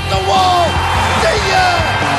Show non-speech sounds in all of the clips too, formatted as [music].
At the wall. See ya!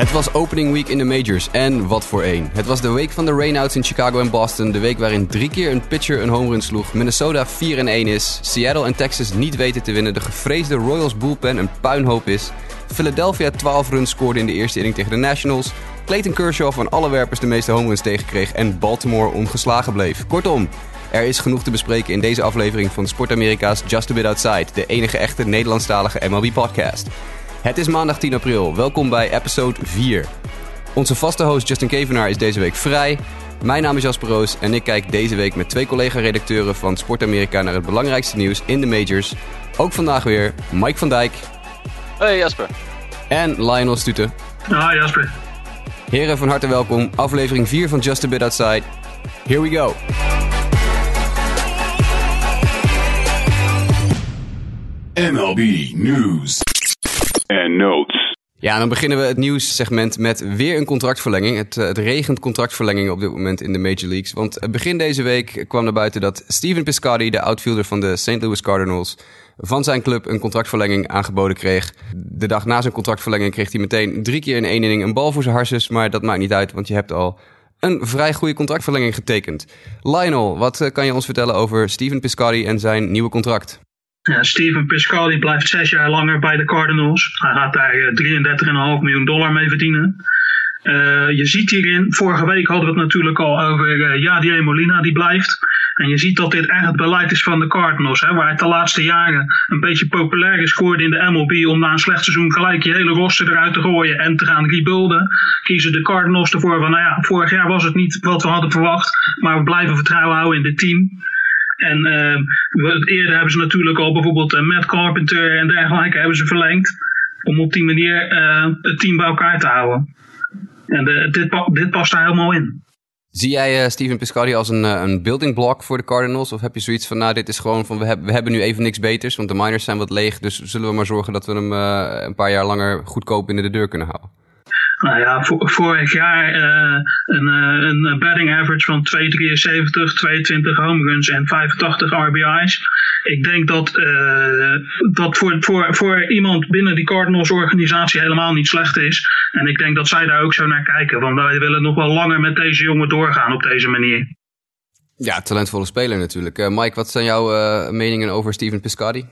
Het was opening week in de majors en wat voor één. Het was de week van de rainouts in Chicago en Boston. De week waarin drie keer een pitcher een home run sloeg. Minnesota 4-1 is. Seattle en Texas niet weten te winnen. De gevreesde Royals bullpen een puinhoop is. Philadelphia 12 runs scoorde in de eerste inning tegen de Nationals. Clayton Kershaw van alle werpers de meeste home runs tegenkreeg. En Baltimore ongeslagen bleef. Kortom, er is genoeg te bespreken in deze aflevering van Sport Amerika's Just a Bit Outside. De enige echte Nederlandstalige MLB-podcast. Het is maandag 10 april. Welkom bij episode 4. Onze vaste host Justin Kevenaar is deze week vrij. Mijn naam is Jasper Roos en ik kijk deze week met twee collega-redacteuren van Sport Amerika naar het belangrijkste nieuws in de majors. Ook vandaag weer Mike van Dijk Hey Jasper. en Lionel Stuten. Ah, Jasper. Heren, van harte welkom. Aflevering 4 van Just a Bit Outside. Here we go. MLB News and Notes. Ja, dan beginnen we het nieuwssegment met weer een contractverlenging. Het, eh, het regent contractverlengingen op dit moment in de Major Leagues. Want eh, begin deze week kwam naar buiten dat Steven Piscotty, de outfielder van de St. Louis Cardinals, van zijn club een contractverlenging aangeboden kreeg. De dag na zijn contractverlenging kreeg hij meteen drie keer in één inning een bal voor zijn harses. Maar dat maakt niet uit, want je hebt al een vrij goede contractverlenging getekend. Lionel, wat eh, kan je ons vertellen over Steven Piscotty en zijn nieuwe contract? Ja, Steven Piscotty blijft zes jaar langer bij de Cardinals. Hij gaat daar eh, 33,5 miljoen dollar mee verdienen. Eh, je ziet hierin, vorige week hadden we het natuurlijk al over uh, Jadier Molina, die blijft. En je ziet dat dit echt het beleid is van de Cardinals. Hè, waar het de laatste jaren een beetje populair is geworden in de MLB. Om na een slecht seizoen gelijk je hele roster eruit te gooien en te gaan rebuilden. Kiezen de Cardinals ervoor van, nou ja, vorig jaar was het niet wat we hadden verwacht. Maar we blijven vertrouwen houden in dit team. En uh, we, eerder hebben ze natuurlijk al bijvoorbeeld uh, Matt Carpenter en dergelijke hebben ze verlengd. Om op die manier uh, het team bij elkaar te houden. En de, dit, dit past daar helemaal in. Zie jij Steven Piscotty als een, een building block voor de Cardinals? Of heb je zoiets van, nou dit is gewoon van, we, heb, we hebben nu even niks beters. Want de miners zijn wat leeg, dus zullen we maar zorgen dat we hem een paar jaar langer goedkoop binnen de deur kunnen houden. Nou ja, vorig jaar uh, een, uh, een batting average van 2,73, 22 home runs en 85 RBI's. Ik denk dat uh, dat voor, voor, voor iemand binnen die Cardinals organisatie helemaal niet slecht is. En ik denk dat zij daar ook zo naar kijken. Want wij willen nog wel langer met deze jongen doorgaan op deze manier. Ja, talentvolle speler natuurlijk. Mike, wat zijn jouw meningen over Steven Piscotty?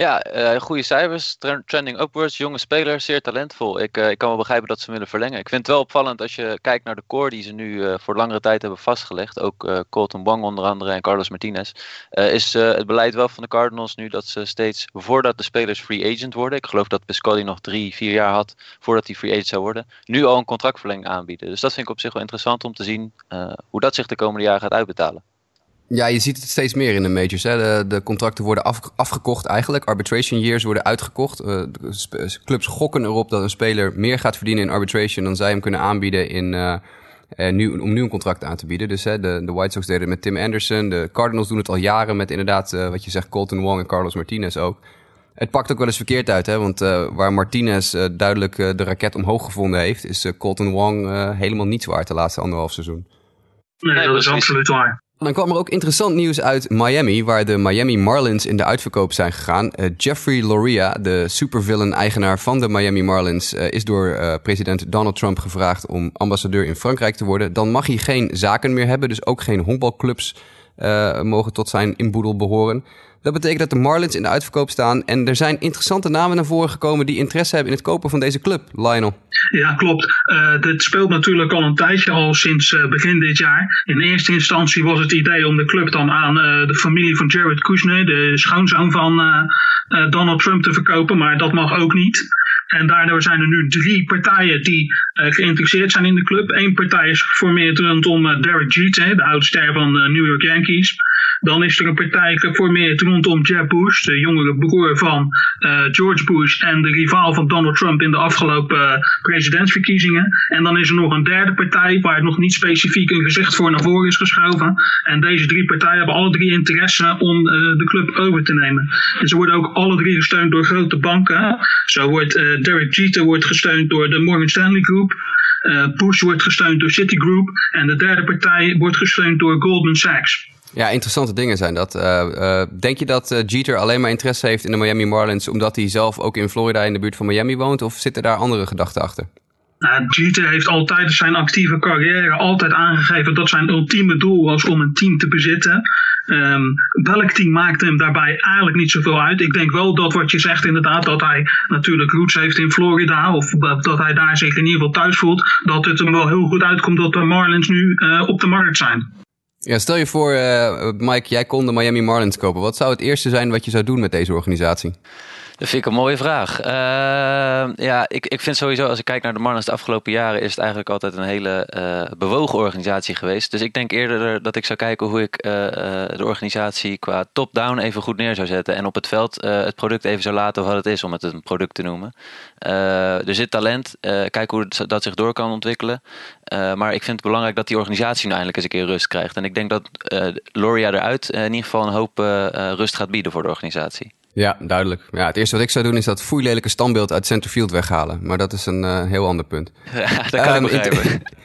Ja, uh, goede cijfers, trending upwards, jonge speler, zeer talentvol. Ik, uh, ik kan wel begrijpen dat ze willen verlengen. Ik vind het wel opvallend als je kijkt naar de core die ze nu uh, voor langere tijd hebben vastgelegd. Ook Colton Wong onder andere en Carlos Martinez. is het beleid wel van de Cardinals nu dat ze steeds voordat de spelers free agent worden. Ik geloof dat Piscotty nog drie, vier jaar had voordat hij free agent zou worden. Nu al een contractverlenging aanbieden. Dus dat vind ik op zich wel interessant om te zien hoe dat zich de komende jaren gaat uitbetalen. Ja, je ziet het steeds meer in de majors. Hè. De, de contracten worden af, afgekocht eigenlijk. Arbitration years worden uitgekocht. Uh, clubs gokken erop dat een speler meer gaat verdienen in arbitration... dan zij hem kunnen aanbieden in, uh, uh, nu, om nu een contract aan te bieden. Dus hè, de, de White Sox deden het met Tim Anderson. De Cardinals doen het al jaren met inderdaad, wat je zegt, Colton Wong en Carlos Martinez ook. Het pakt ook wel eens verkeerd uit, hè? want waar Martinez duidelijk de raket omhoog gevonden heeft... is Colton Wong helemaal niets waard de laatste anderhalf seizoen. Nee, nee dat is absoluut waar. Dan kwam er ook interessant nieuws uit Miami, waar de Miami Marlins in de uitverkoop zijn gegaan. Uh, Jeffrey Loria, de supervillain-eigenaar van de Miami Marlins, uh, is door uh, president Donald Trump gevraagd om ambassadeur in Frankrijk te worden. Dan mag hij geen zaken meer hebben, dus ook geen honkbalclubs mogen tot zijn inboedel behoren. Dat betekent dat de Marlins in de uitverkoop staan. En er zijn interessante namen naar voren gekomen die interesse hebben in het kopen van deze club, Lionel. Ja, klopt. Uh, dit speelt natuurlijk al een tijdje, al sinds uh, begin dit jaar. In eerste instantie was het idee om de club dan aan uh, de familie van Jared Kushner, de schoonzoon van Donald Trump, te verkopen. Maar dat mag ook niet. En daardoor zijn er nu drie partijen die geïnteresseerd zijn in de club. Eén partij is geformeerd rondom Derek Jeter, de oudster van de New York Yankees. Dan is er een partij geformeerd rondom Jeb Bush, de jongere broer van George Bush en de rivaal van Donald Trump in de afgelopen presidentsverkiezingen. En dan is er nog een derde partij waar nog niet specifiek een gezicht voor naar voren is geschoven. En deze drie partijen hebben alle drie interesse om de club over te nemen. En ze worden ook alle drie gesteund door grote banken. Zo wordt Derek Jeter wordt gesteund door de Morgan Stanley Group. Bush wordt gesteund door Citigroup. En de derde partij wordt gesteund door Goldman Sachs. Ja, interessante dingen zijn dat. Uh, denk je dat uh, Jeter alleen maar interesse heeft in de Miami Marlins omdat hij zelf ook in Florida in de buurt van Miami woont? Of zitten daar andere gedachten achter? Nou, Jeter heeft altijd zijn actieve carrière altijd aangegeven dat zijn ultieme doel was om een team te bezitten. Um, welk team maakte hem daarbij eigenlijk niet zoveel uit. Ik denk wel dat wat je zegt inderdaad, dat hij natuurlijk roots heeft in Florida. Of dat hij daar zich in ieder geval thuis voelt. Dat het hem wel heel goed uitkomt dat de Marlins nu uh, op de markt zijn. Ja, stel je voor, uh, Mike, jij kon de Miami Marlins kopen. Wat zou het eerste zijn wat je zou doen met deze organisatie? Dat vind ik een mooie vraag. Uh, ja, ik, ik vind sowieso, als ik kijk naar de Marlins de afgelopen jaren, is het eigenlijk altijd een hele uh, bewogen organisatie geweest. Dus ik denk eerder dat ik zou kijken hoe ik uh, de organisatie qua top-down even goed neer zou zetten. En op het veld het product even zou laten wat het is, om het een product te noemen. er zit talent, kijk hoe dat zich door kan ontwikkelen. maar ik vind het belangrijk dat die organisatie nu eindelijk eens een keer rust krijgt. En ik denk dat Loria eruit in ieder geval een hoop rust gaat bieden voor de organisatie. Ja, duidelijk. Ja, het eerste wat ik zou doen is dat foeilelijke standbeeld uit Centerfield weghalen. Maar dat is een uh, heel ander punt. [laughs] Ja, dat kan um, ik begrijpen. [laughs]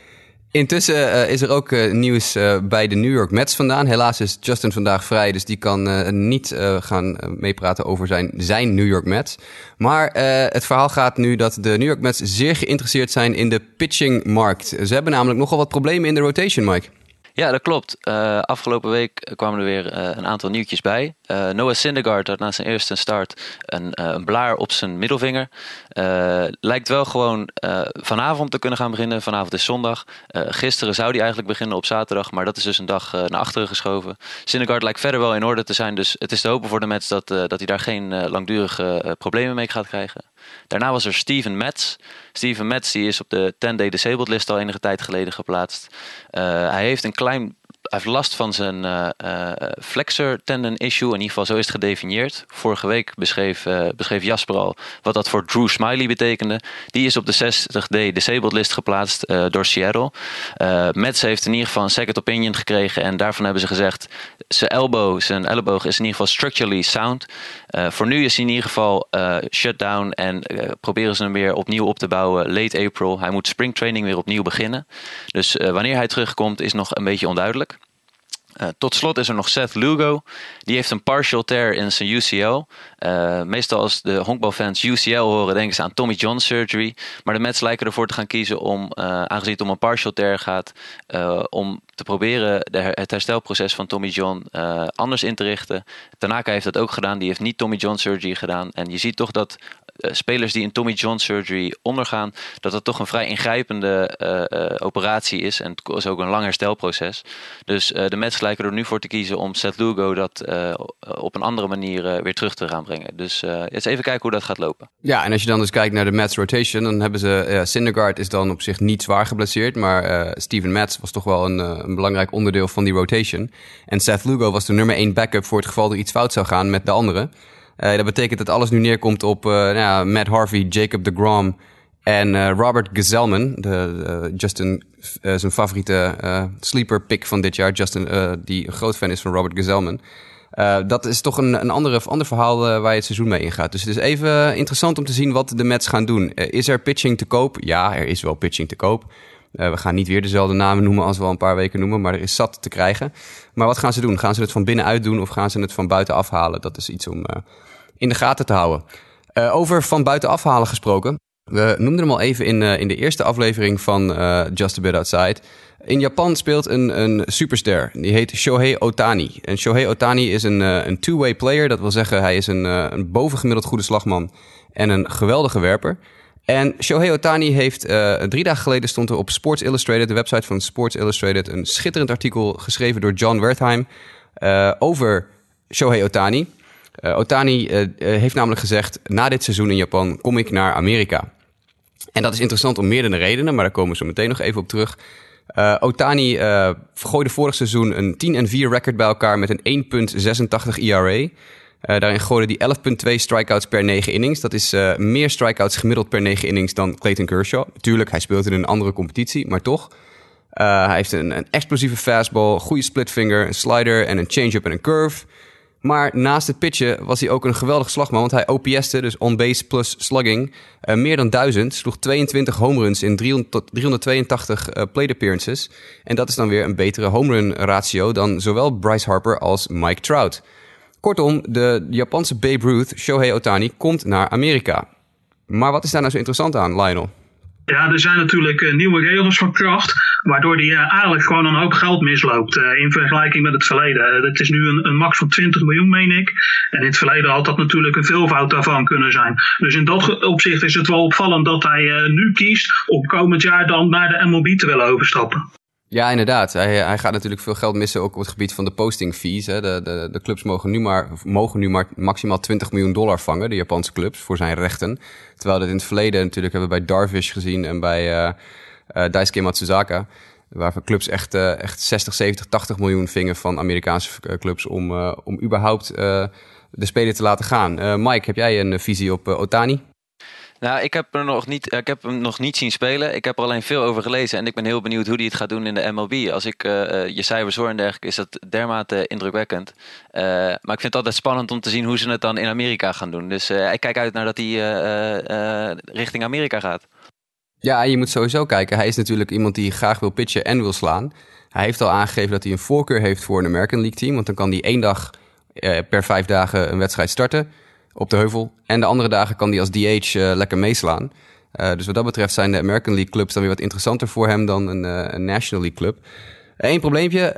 Intussen uh, is er ook uh, nieuws uh, bij de New York Mets vandaan. Helaas is Justin vandaag vrij, dus die kan niet gaan meepraten over zijn, zijn New York Mets. Maar het verhaal gaat nu dat de New York Mets zeer geïnteresseerd zijn in de pitchingmarkt. Ze hebben namelijk nogal wat problemen in de rotation, Mike. Ja, dat klopt. Uh, afgelopen week kwamen er weer uh, een aantal nieuwtjes bij. Uh, Noah Syndergaard had na zijn eerste start een, een blaar op zijn middelvinger. lijkt wel gewoon vanavond te kunnen gaan beginnen. Vanavond is zondag. gisteren zou hij eigenlijk beginnen op zaterdag, maar dat is dus een dag naar achteren geschoven. Syndergaard lijkt verder wel in orde te zijn, dus het is te hopen voor de Mets dat, dat hij daar geen langdurige problemen mee gaat krijgen. Daarna was er Steven Metz. Steven Metz die is op de 10-day disabled list al enige tijd geleden geplaatst. Uh, hij heeft een klein heeft last van zijn uh, flexor tendon issue. In ieder geval zo is het gedefinieerd. Vorige week beschreef, uh, beschreef Jasper al wat dat voor Drew Smiley betekende. Die is op de 60D disabled list geplaatst door Seattle. Mets heeft in ieder geval een second opinion gekregen. En daarvan hebben ze gezegd, zijn, elbow, zijn elleboog is in ieder geval structurally sound. voor nu is hij in ieder geval shut down en proberen ze hem weer opnieuw op te bouwen late April. Hij moet springtraining weer opnieuw beginnen. Dus wanneer hij terugkomt is nog een beetje onduidelijk. Uh, tot slot is er nog Seth Lugo. Die heeft een partial tear in zijn UCL. Eh, meestal als de honkbalfans UCL horen, denken ze aan Tommy John surgery. Maar de Mets lijken ervoor te gaan kiezen om, uh, aangezien het om een partial tear gaat, om te proberen de, het herstelproces van Tommy John anders in te richten. Tanaka heeft dat ook gedaan. Die heeft niet Tommy John surgery gedaan. En je ziet toch dat eh, spelers die een Tommy John surgery ondergaan, dat dat toch een vrij ingrijpende uh, uh, operatie is. En het is ook een lang herstelproces. Dus de Mets lijken er nu voor te kiezen om Seth Lugo dat op een andere manier weer terug te gaan brengen. Dus eens even kijken hoe dat gaat lopen. Ja, en als je dan dus kijkt naar de Mets rotation, dan hebben ze Syndergaard is dan op zich niet zwaar geblesseerd, maar Steven Mets was toch wel een, een, belangrijk onderdeel van die rotation. En Seth Lugo was de nummer 1 backup voor het geval er iets fout zou gaan met de anderen. Uh, dat betekent dat alles nu neerkomt op uh, nou, Matt Harvey, Jacob de Grom en uh, Robert Gazelman. De, Justin, zijn favoriete sleeper pick van dit jaar. Justin, die een groot fan is van Robert Gazelman. dat is toch een, een andere, ander verhaal waar je het seizoen mee ingaat. Dus het is even interessant om te zien wat de Mets gaan doen. is er pitching te koop? Ja, er is wel pitching te koop. we gaan niet weer dezelfde namen noemen als we al een paar weken noemen, maar er is zat te krijgen. Maar wat gaan ze doen? Gaan ze het van binnenuit doen of gaan ze het van buiten afhalen? Dat is iets om in de gaten te houden. Uh, over van buiten afhalen gesproken. We noemden hem al even in, uh, in de eerste aflevering van uh, Just a Bit Outside. In Japan speelt een, een superster. Die heet Shohei Otani. En Shohei Otani is een, een two-way player. Dat wil zeggen, hij is een, een bovengemiddeld goede slagman en een geweldige werper. En Shohei Otani heeft drie dagen geleden stond er op Sports Illustrated, de website van Sports Illustrated, een schitterend artikel geschreven door John Wertheim over Shohei Otani. Uh, Otani uh, heeft namelijk gezegd: na dit seizoen in Japan kom ik naar Amerika. En dat is interessant om meerdere redenen, maar daar komen we zo meteen nog even op terug. Uh, Otani gooide vorig seizoen een 10 en 4 record bij elkaar met een 1.86 ERA. Daarin gooide hij 11.2 strikeouts per 9 innings. Dat is meer strikeouts gemiddeld per 9 innings dan Clayton Kershaw. Tuurlijk, hij speelt in een andere competitie, maar toch. Hij heeft een, een, explosieve fastball, goede splitfinger, een slider en een change-up en een curve. Maar naast het pitchen was hij ook een geweldig slagman, want hij OPS'te, dus on-base plus slugging, uh, meer dan 1000. Sloeg 22 home runs in 300, 382 uh, plate appearances. En dat is dan weer een betere home run ratio dan zowel Bryce Harper als Mike Trout. Kortom, de Japanse Babe Ruth, Shohei Otani, komt naar Amerika. Maar wat is daar nou zo interessant aan, Lionel? Ja, er zijn natuurlijk uh, nieuwe regels van kracht, waardoor die uh, eigenlijk gewoon een hoop geld misloopt uh, in vergelijking met het verleden. Het is nu een, een, max van 20 miljoen, meen ik. En in het verleden had dat natuurlijk een veelvoud daarvan kunnen zijn. Dus in dat opzicht is het wel opvallend dat hij nu kiest om komend jaar dan naar de MLB te willen overstappen. Ja, inderdaad. Hij, hij gaat natuurlijk veel geld missen, ook op het gebied van de posting fees. Hè. De, de, de clubs mogen nu, maar, mogen nu maar maximaal 20 miljoen dollar vangen, de Japanse clubs, voor zijn rechten. Terwijl dat in het verleden natuurlijk hebben we bij Darvish gezien en bij uh, uh, Daisuke Matsuzaka. Waar clubs echt, uh, echt 60, 70, 80 miljoen vingen van Amerikaanse clubs om, om überhaupt de speler te laten gaan. Mike, heb jij een visie op Otani? Nou, ik heb, er nog niet, ik heb hem nog niet zien spelen. Ik heb er alleen veel over gelezen. En ik ben heel benieuwd hoe hij het gaat doen in de MLB. Als ik uh, je cijfers hoor en dergelijke, is dat dermate indrukwekkend. Uh, maar ik vind het altijd spannend om te zien hoe ze het dan in Amerika gaan doen. Dus ik kijk uit naar dat hij richting Amerika gaat. Ja, je moet sowieso kijken. Hij is natuurlijk iemand die graag wil pitchen en wil slaan. Hij heeft al aangegeven dat hij een voorkeur heeft voor een American League team. Want dan kan hij één dag per vijf dagen een wedstrijd starten op de heuvel. En de andere dagen kan hij als DH uh, lekker meeslaan. Uh, dus wat dat betreft zijn de American League clubs dan weer wat interessanter voor hem dan een, uh, een National League club. Eén probleempje.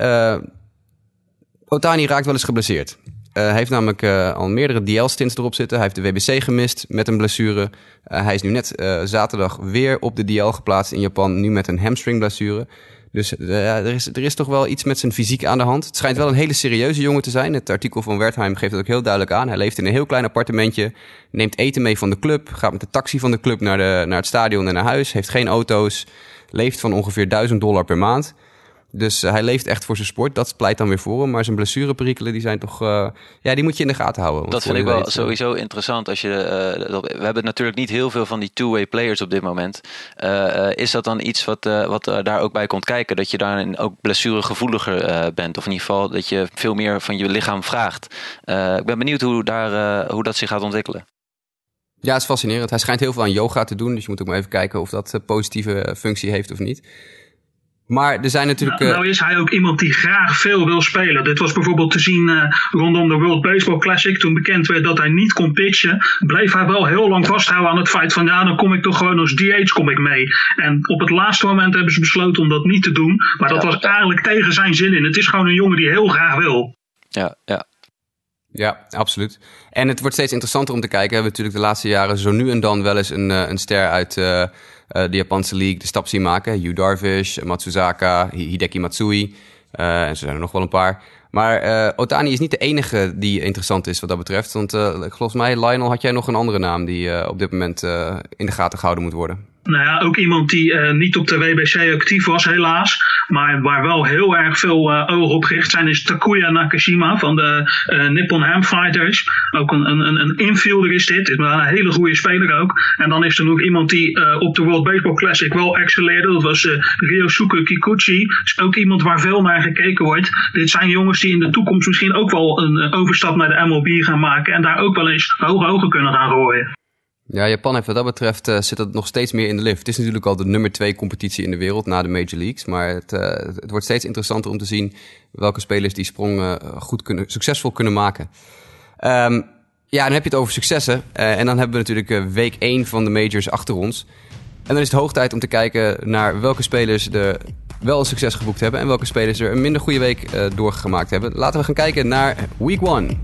Otani raakt wel eens geblesseerd. hij heeft namelijk al meerdere DL-stints erop zitten. Hij heeft de WBC gemist met een blessure. hij is nu net zaterdag weer op de DL geplaatst in Japan. Nu met een hamstring blessure. Dus uh, er, is, er is toch wel iets met zijn fysiek aan de hand. Het schijnt wel een hele serieuze jongen te zijn. Het artikel van Wertheim geeft dat ook heel duidelijk aan. Hij leeft in een heel klein appartementje, neemt eten mee van de club, gaat met de taxi van de club naar, de, naar het stadion en naar huis, heeft geen auto's, leeft van ongeveer 1000 dollar per maand. Dus uh, hij leeft echt voor zijn sport. Dat pleit dan weer voor hem. Maar zijn blessureperikelen, die zijn toch... Uh, ja, die moet je in de gaten houden. Dat vind ik wel weet, sowieso interessant. Als je, uh, we hebben natuurlijk niet heel veel van die two-way players op dit moment. is dat dan iets wat, wat daar ook bij komt kijken? Dat je daarin ook blessuregevoeliger bent? Of in ieder geval dat je veel meer van je lichaam vraagt. ik ben benieuwd hoe, daar, hoe dat zich gaat ontwikkelen. Ja, het is fascinerend. Hij schijnt heel veel aan yoga te doen. Dus je moet ook maar even kijken of dat positieve functie heeft of niet. Maar er zijn natuurlijk. Nou, nou, is hij ook iemand die graag veel wil spelen. Dit was bijvoorbeeld te zien uh, rondom de World Baseball Classic. Toen bekend werd dat hij niet kon pitchen, bleef hij wel heel lang vasthouden aan het feit van ja, dan kom ik toch gewoon als DH kom ik mee. En op het laatste moment hebben ze besloten om dat niet te doen. Maar dat ja, was eigenlijk tegen zijn zin in. Het is gewoon een jongen die heel graag wil. Ja, ja. Ja, absoluut. En het wordt steeds interessanter om te kijken. We hebben natuurlijk de laatste jaren zo nu en dan wel eens een, een ster uit. Uh, de Japanse league de stap zien maken. Yu Darvish, Matsuzaka, Hideki Matsui. Uh, en zo zijn er nog wel een paar. Maar uh, Otani is niet de enige die interessant is wat dat betreft. Want volgens mij, Lionel, had jij nog een andere naam die op dit moment in de gaten gehouden moet worden? Nou ja, ook iemand die uh, niet op de WBC actief was, helaas. Maar waar wel heel erg veel uh, ogen op gericht zijn, is Takuya Nakashima van de uh, Nippon Ham Fighters. Ook een, een, een infielder is dit. Is een hele goede speler ook. En dan is er nog iemand die op de World Baseball Classic wel excelleerde. Dat was Ryosuke Kikuchi. is ook iemand waar veel naar gekeken wordt. Dit zijn jongens die in de toekomst misschien ook wel een overstap naar de MLB gaan maken. En daar ook wel eens hoge ogen kunnen gaan gooien. Ja, Japan heeft wat dat betreft uh, zit het nog steeds meer in de lift. Het is natuurlijk al de nummer twee competitie in de wereld na de Major Leagues. Maar het, uh, het wordt steeds interessanter om te zien welke spelers die sprong uh, goed kunnen, succesvol kunnen maken. Um, ja, dan heb je het over successen. en dan hebben we natuurlijk week 1 van de majors achter ons. En dan is het hoog tijd om te kijken naar welke spelers er wel een succes geboekt hebben. En welke spelers er een minder goede week doorgemaakt hebben. Laten we gaan kijken naar week 1.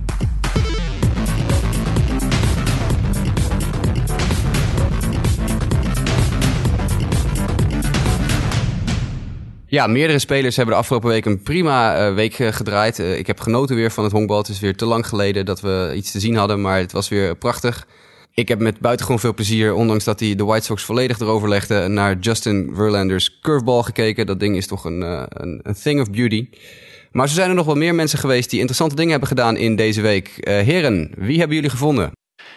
Ja, meerdere spelers hebben de afgelopen week een prima uh, week uh, gedraaid. Uh, ik heb genoten weer van het honkbal. Het is weer te lang geleden dat we iets te zien hadden, maar het was weer prachtig. Ik heb met buitengewoon veel plezier, ondanks dat hij de White Sox volledig erover legde, naar Justin Verlander's curveball gekeken. Dat ding is toch een, een, een, thing of beauty. Maar zo zijn er nog wel meer mensen geweest die interessante dingen hebben gedaan in deze week. Heren, wie hebben jullie gevonden?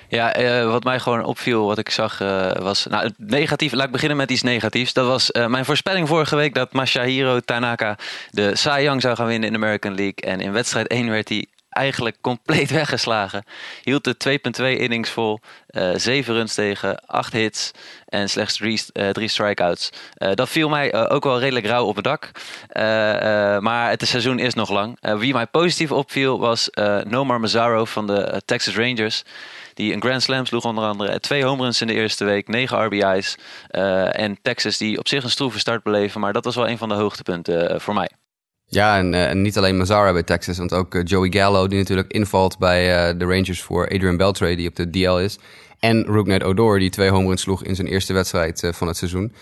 Ja, uh, wat mij gewoon opviel, wat ik zag, uh, was nou, negatief. Laat ik beginnen met iets negatiefs. Dat was uh, mijn voorspelling vorige week dat Masahiro Tanaka de Cy Young zou gaan winnen in de American League. En in wedstrijd 1 werd hij eigenlijk compleet [laughs] weggeslagen. Hield de 2.2 innings vol, uh, 7 runs tegen, 8 hits en slechts 3 uh, drie strikeouts. Uh, dat viel mij ook wel redelijk rauw op het dak. maar het seizoen is nog lang. wie mij positief opviel was Nomar Mazzaro van de Texas Rangers. Die een Grand Slam sloeg onder andere. Twee home runs in de eerste week, 9 RBI's. en Texas die op zich een stroeve start beleven. Maar dat was wel een van de hoogtepunten voor mij. Ja, en, uh, en, niet alleen Mazzara bij Texas, want ook uh, Joey Gallo, die natuurlijk invalt bij uh, de Rangers voor Adrian Beltre, die op de DL is. En Rooknet Odor, die twee home runs sloeg in zijn eerste wedstrijd van het seizoen.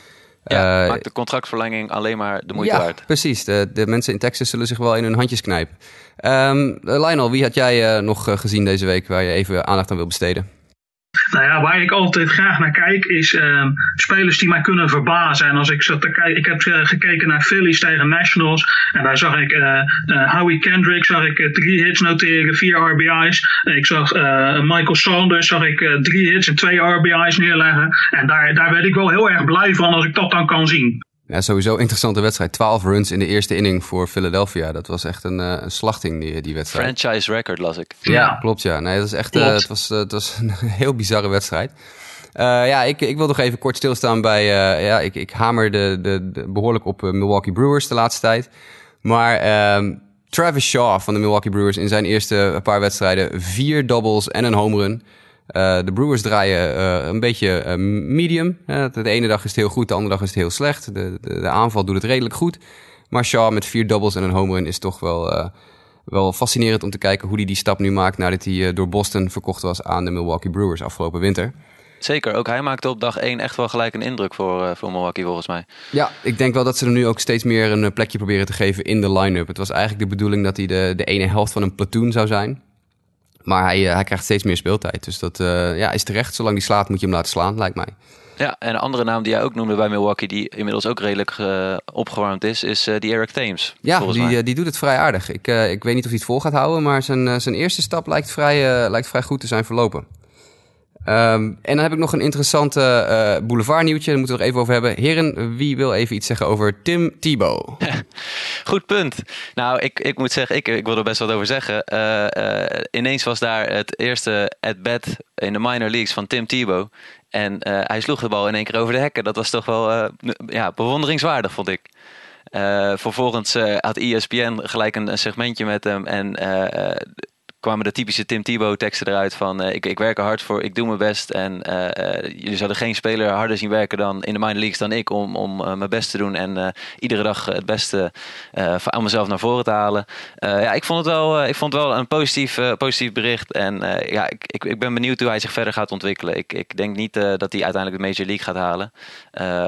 Ja, maakt de contractverlenging alleen maar de moeite ja, waard. precies. De, de mensen in Texas zullen zich wel in hun handjes knijpen. Um, Lionel, wie had jij nog gezien deze week waar je even aandacht aan wil besteden? Nou ja, waar ik altijd graag naar kijk is uh, spelers die mij kunnen verbazen. En als ik zat te kijken, ik heb uh, gekeken naar Phillies tegen Nationals. En daar zag ik uh, Howie Kendrick, zag ik drie hits noteren, vier RBI's. ik zag Michael Sanders, zag ik drie hits en twee RBI's neerleggen. En daar, daar werd ik wel heel erg blij van als ik dat dan kan zien. Ja, sowieso interessante wedstrijd. 12 runs in de eerste inning voor Philadelphia. Dat was echt een, uh, een slachting, die, die wedstrijd. Franchise record las ik. Ja, ja. klopt ja. Nee, dat is echt, uh, het, was, uh, het was een [laughs] heel bizarre wedstrijd. ja, ik, ik wil nog even kort stilstaan bij... ja, ik, ik hamer de, de, de behoorlijk op Milwaukee Brewers de laatste tijd. Maar ehm, Travis Shaw van de Milwaukee Brewers in zijn eerste paar wedstrijden... vier doubles en een home run... Uh, de Brewers draaien uh, een beetje uh, medium. de ene dag is het heel goed, de andere dag is het heel slecht. De, de, de aanval doet het redelijk goed. Maar Shaw met vier doubles en een home run is toch wel, wel fascinerend om te kijken hoe hij die stap nu maakt nadat hij door Boston verkocht was aan de Milwaukee Brewers afgelopen winter. Zeker, ook hij maakte op dag 1 echt wel gelijk een indruk voor, voor Milwaukee volgens mij. Ja, ik denk wel dat ze er nu ook steeds meer een plekje proberen te geven in de line-up. Het was eigenlijk de bedoeling dat hij de, de ene helft van een platoon zou zijn. Maar hij, hij krijgt steeds meer speeltijd. Dus dat uh, ja, is terecht. Zolang hij slaat, moet je hem laten slaan, lijkt mij. Ja, en een andere naam die jij ook noemde bij Milwaukee, die inmiddels ook redelijk uh, opgewarmd is, is uh, die Eric Thames. Ja, die, die doet het vrij aardig. Ik, ik weet niet of hij het vol gaat houden, maar zijn, zijn eerste stap lijkt vrij, lijkt vrij goed te zijn verlopen. Um, en dan heb ik nog een interessante uh, boulevardnieuwtje. Daar moeten we er even over hebben. Heren, wie wil even iets zeggen over Tim Tebow? [laughs] Goed punt. Nou, ik, ik moet zeggen, ik, ik wil er best wat over zeggen. Uh, uh, ineens was daar het eerste at-bat in de minor leagues van Tim Tebow. En hij sloeg de bal in één keer over de hekken. Dat was toch wel ja, bewonderingswaardig, vond ik. vervolgens had ESPN gelijk een, segmentje met hem. En kwamen de typische Tim Tebow teksten eruit van uh, ik, ik werk er hard voor, ik doe mijn best. En uh, uh, jullie zouden geen speler harder zien werken dan in de minor leagues dan ik om, om mijn best te doen. En iedere dag het beste aan mezelf naar voren te halen. ja, ik vond het wel, ik vond het wel een positief, positief bericht. En ja, ik, ik, ik, ben benieuwd hoe hij zich verder gaat ontwikkelen. Ik, ik denk niet dat hij uiteindelijk de Major League gaat halen.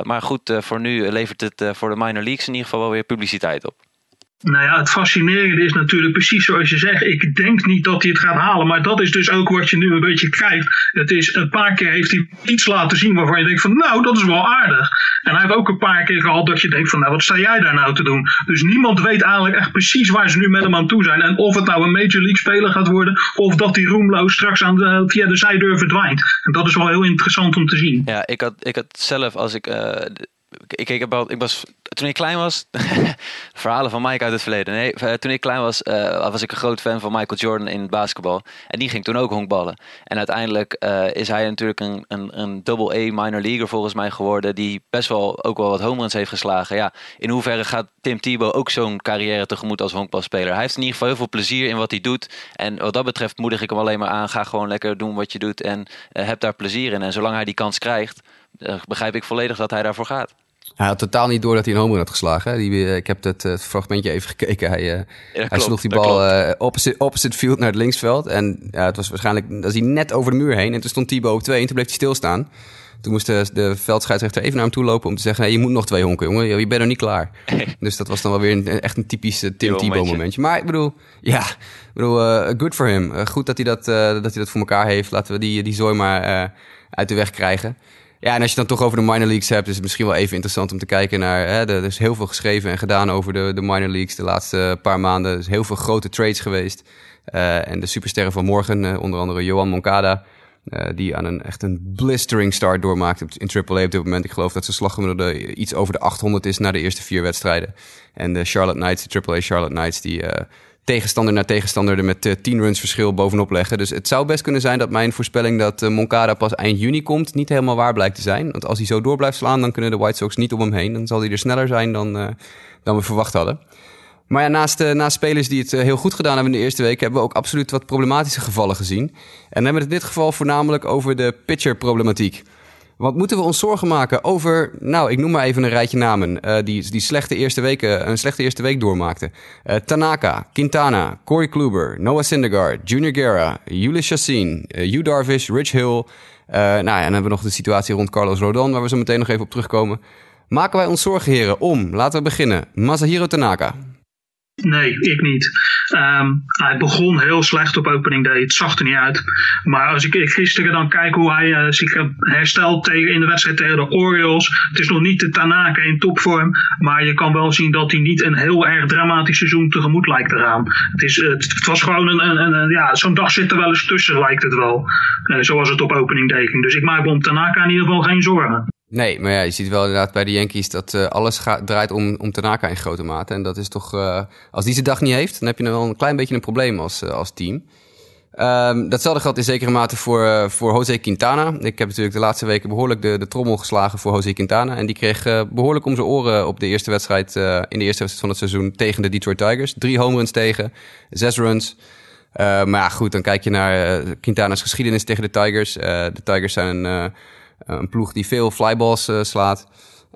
maar goed, voor nu levert het voor de minor leagues in ieder geval wel weer publiciteit op. Nou ja, het fascinerende is natuurlijk precies zoals je zegt. Ik denk niet dat hij het gaat halen. Maar dat is dus ook wat je nu een beetje krijgt. Het is een paar keer heeft hij iets laten zien waarvan je denkt van nou, dat is wel aardig. En hij heeft ook een paar keer gehad dat je denkt van nou, wat sta jij daar nou te doen? Dus niemand weet eigenlijk echt precies waar ze nu met hem aan toe zijn. En of het nou een Major League speler gaat worden. Of dat die roemloos straks aan de, via de zijdeur verdwijnt. En dat is wel heel interessant om te zien. Ja, ik had, ik had zelf als ik... Uh, ik, ik, heb al, ik was, toen ik klein was, [laughs] verhalen van Mike uit het verleden. Nee, eh, toen ik klein was, uh, was ik een groot fan van Michael Jordan in basketbal. En die ging toen ook honkballen. En uiteindelijk uh, is hij natuurlijk een, een, een double A minor leaguer volgens mij geworden. Die best wel ook wel wat home runs heeft geslagen. Ja, in hoeverre gaat Tim Tebow ook zo'n carrière tegemoet als honkbalspeler? Hij heeft in ieder geval heel veel plezier in wat hij doet. En wat dat betreft moedig ik hem alleen maar aan. Ga gewoon lekker doen wat je doet en heb daar plezier in. En zolang hij die kans krijgt, begrijp ik volledig dat hij daarvoor gaat. Hij had totaal niet door dat hij een home had geslagen. Die, eh, ik heb het, het, fragmentje even gekeken. Hij, ja, hij sloeg die bal uh, opposite, opposite field naar het linksveld. En ja, het was waarschijnlijk, dat hij net over de muur heen. En toen stond Thibaut op twee en toen bleef hij stilstaan. Toen moest de, de veldscheidsrechter even naar hem toe lopen om te zeggen... Hey, je moet nog twee honken, jongen. Je bent nog niet klaar. [laughs] dus dat was dan wel weer een, echt een typisch eh, Tim Tebow momentje. Maar ik bedoel, ja, ik bedoel, uh, good for him. Uh, goed dat hij dat, dat hij dat voor elkaar heeft. Laten we die, die zooi maar uit de weg krijgen. Ja, en als je dan toch over de minor leagues hebt, is het misschien wel even interessant om te kijken naar. Hè, er is heel veel geschreven en gedaan over de, de minor leagues de laatste paar maanden. Er is heel veel grote trades geweest. Uh, en de supersterren van morgen, uh, onder andere Johan Moncada, uh, die aan een echt een blistering start doormaakt in AAA op dit moment. Ik geloof dat zijn slaggemiddelde iets over de 800 is na de eerste vier wedstrijden. En de Charlotte Knights, de AAA Charlotte Knights, die tegenstander naar tegenstander er met uh, 10 runs verschil bovenop leggen. Dus het zou best kunnen zijn dat mijn voorspelling dat uh, Moncada pas eind juni komt niet helemaal waar blijkt te zijn. Want als hij zo door blijft slaan, dan kunnen de White Sox niet om hem heen. Dan zal hij er sneller zijn dan, uh, dan we verwacht hadden. Maar ja, naast, naast spelers die het heel goed gedaan hebben in de eerste week, hebben we ook absoluut wat problematische gevallen gezien. En dan hebben we het in dit geval voornamelijk over de pitcher-problematiek. Wat moeten we ons zorgen maken over, nou, ik noem maar even een rijtje namen, uh, die, die slechte eerste weken, een slechte eerste week doormaakten. Uh, Tanaka, Quintana, Corey Kluber, Noah Syndergaard, Junior Guerra, Julius Chassin, uh, Hugh Darvish, Rich Hill. nou ja, en dan hebben we nog de situatie rond Carlos Rodon, waar we zo meteen nog even op terugkomen. Maken wij ons zorgen, heren, om, laten we beginnen, Masahiro Tanaka. Nee, ik niet. Um, hij begon heel slecht op opening day. Het zag er niet uit. Maar als ik, gisteren dan kijk hoe hij uh, zich herstelt tegen, in de wedstrijd tegen de Orioles. Het is nog niet de Tanaka in topvorm. Maar je kan wel zien dat hij niet een heel erg dramatisch seizoen tegemoet lijkt te gaan. Het, is, het, het was gewoon een, een, ja, zo'n dag zit er wel eens tussen lijkt het wel. Uh, zoals het op opening day ging. Dus ik maak om Tanaka in ieder geval geen zorgen. Nee, maar ja, je ziet wel inderdaad bij de Yankees dat uh, alles draait om, om Tanaka in grote mate. En dat is toch, uh, als die zijn dag niet heeft, dan heb je dan wel een klein beetje een probleem als, uh, als team. Um, datzelfde geldt in zekere mate voor, voor Jose Quintana. Ik heb natuurlijk de laatste weken behoorlijk de, de trommel geslagen voor Jose Quintana. En die kreeg behoorlijk om zijn oren op de eerste wedstrijd, in de eerste wedstrijd van het seizoen tegen de Detroit Tigers. Drie home runs tegen, zes runs. maar ja, goed, dan kijk je naar Quintana's geschiedenis tegen de Tigers. de Tigers zijn een eh, een ploeg die veel flyballs uh, slaat.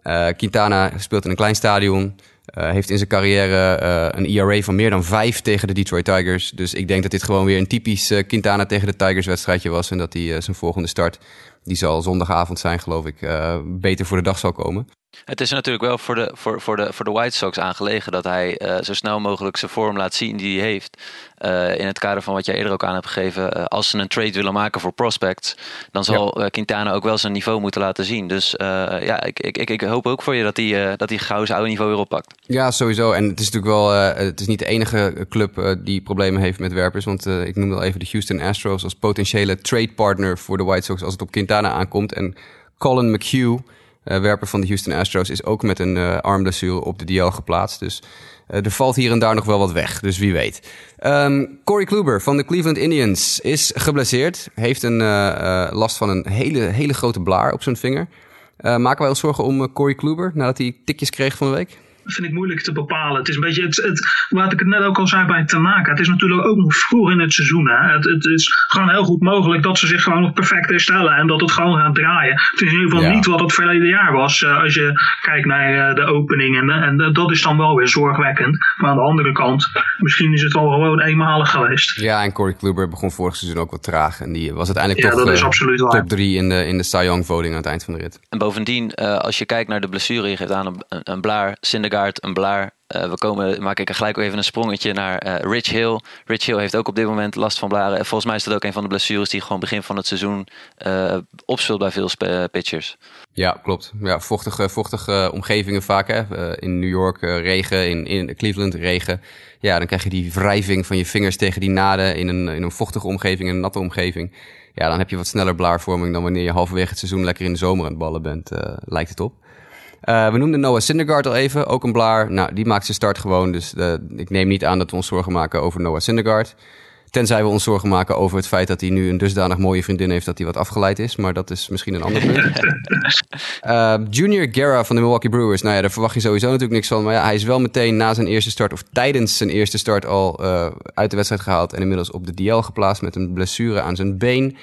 Uh, Quintana speelt in een klein stadion. Heeft in zijn carrière een ERA van meer dan vijf tegen de Detroit Tigers. Dus ik denk dat dit gewoon weer een typisch Quintana tegen de Tigers wedstrijdje was. En dat hij zijn volgende start, die zal zondagavond zijn geloof ik, beter voor de dag zal komen. Het is natuurlijk wel voor de, voor, voor de, voor de White Sox aangelegen dat hij uh, zo snel mogelijk zijn vorm laat zien die hij heeft. Uh, in het kader van wat jij eerder ook aan hebt gegeven. Uh, als ze een trade willen maken voor prospects, dan zal ja. Quintana ook wel zijn niveau moeten laten zien. Dus ja, ik, ik, ik, ik, hoop ook voor je dat hij, dat hij gauw zijn oude niveau weer oppakt. Ja, sowieso. En het is natuurlijk wel, het is niet de enige club die problemen heeft met werpers. Want ik noemde al even de Houston Astros als potentiële trade partner voor de White Sox als het op Quintana aankomt. En Colin McHugh werper van de Houston Astros, is ook met een uh, armblessure op de DL geplaatst. Dus uh, er valt hier en daar nog wel wat weg, dus wie weet. Um, Corey Kluber van de Cleveland Indians is geblesseerd. Heeft een last van een hele, hele grote blaar op zijn vinger. maken wij ons zorgen om Corey Kluber nadat hij tikjes kreeg van de week? Vind ik moeilijk te bepalen. Het is een beetje, het, het, wat ik het net ook al zei bij Tanaka, het is natuurlijk ook nog vroeg in het seizoen. Hè. Het, het, is gewoon heel goed mogelijk dat ze zich gewoon nog perfect herstellen en dat het gewoon gaat draaien. Het is in ieder geval ja. niet wat het verleden jaar was, uh, als je kijkt naar uh, de opening. En, en dat is dan wel weer zorgwekkend. Maar aan de andere kant, misschien is het al gewoon eenmalig geweest. Ja, en Corey Kluber begon vorig seizoen ook wat traag. En die was uiteindelijk ja, toch dat is uh, absoluut top 3 in de, in de Cy Young voting aan het eind van de rit. En bovendien, als je kijkt naar de blessure, je geeft aan een, een, een blaar, Syndergaard een Blaar. Uh, we komen, maak ik er gelijk even een sprongetje naar uh, Rich Hill. Rich Hill heeft ook op dit moment last van blaren. Volgens mij is dat ook een van de blessures die gewoon begin van het seizoen uh, bij veel pitchers. Ja, klopt. Ja, vochtige, vochtige omgevingen vaak. Hè? in New York regen, in, in Cleveland regen. Ja, dan krijg je die wrijving van je vingers tegen die naden in een, in een vochtige omgeving, een natte omgeving. Ja, dan heb je wat sneller blaarvorming dan wanneer je halverwege het seizoen lekker in de zomer aan het ballen bent, lijkt het op. Uh, we noemden Noah Syndergaard al even, ook een blaar. Nou, die maakt zijn start gewoon, dus uh, ik neem niet aan dat we ons zorgen maken over Noah Syndergaard. Tenzij we ons zorgen maken over het feit dat hij nu een dusdanig mooie vriendin heeft dat hij wat afgeleid is. Maar dat is misschien een ander punt. uh, [laughs] Junior Guerra van de Milwaukee Brewers. Nou ja, daar verwacht je sowieso natuurlijk niks van. Maar ja, hij is wel meteen na zijn eerste start of tijdens zijn eerste start al uit de wedstrijd gehaald. En inmiddels op de DL geplaatst met een blessure aan zijn been.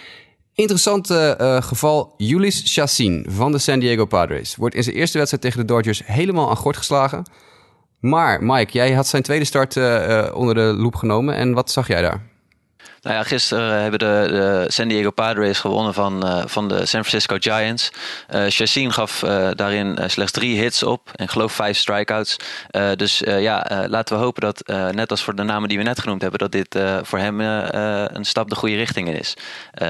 Interessante uh, geval. Julius Chassin van de San Diego Padres wordt in zijn eerste wedstrijd tegen de Dodgers helemaal aan gort geslagen. Maar Mike, jij had zijn tweede start uh, onder de loep genomen. En wat zag jij daar? Nou ja, gisteren hebben de, de San Diego Padres gewonnen van, uh, van de San Francisco Giants. Uh, Chassin gaf uh, daarin slechts drie hits op en geloof vijf strikeouts. dus ja, laten we hopen dat, net als voor de namen die we net genoemd hebben, dat dit voor hem een stap de goede richting in is.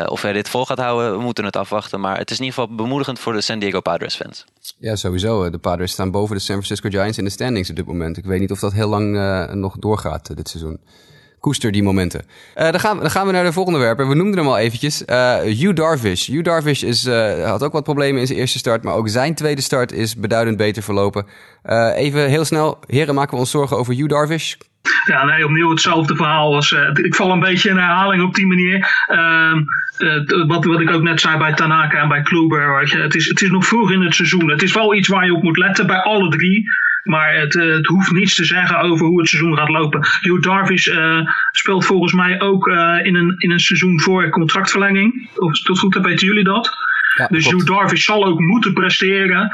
of hij dit vol gaat houden, we moeten het afwachten. Maar het is in ieder geval bemoedigend voor de San Diego Padres fans. Ja, sowieso. De Padres staan boven de San Francisco Giants in de standings op dit moment. Ik weet niet of dat heel lang nog doorgaat dit seizoen koester die momenten. Uh, dan, gaan we, dan gaan we naar de volgende werper. We noemden hem al eventjes. Uh, Hugh Darvish. Hugh Darvish is, uh, had ook wat problemen in zijn eerste start. Maar ook zijn tweede start is beduidend beter verlopen. even heel snel. Heren, maken we ons zorgen over Hugh Darvish? Ja, nee, opnieuw hetzelfde verhaal. Was, ik val een beetje in herhaling op die manier. Ehm, wat, wat ik ook net zei bij Tanaka en bij Kluber. Het is, het is nog vroeg in het seizoen. Het is wel iets waar je op moet letten bij alle drie. Maar het, eh, het, hoeft niets te zeggen over hoe het seizoen gaat lopen. Hugh Darvish uh, speelt volgens mij ook uh, in, een, in een seizoen voor contractverlenging. Of tot goed heb, weten jullie dat? Ja, dus Hugh Darvish zal ook moeten presteren.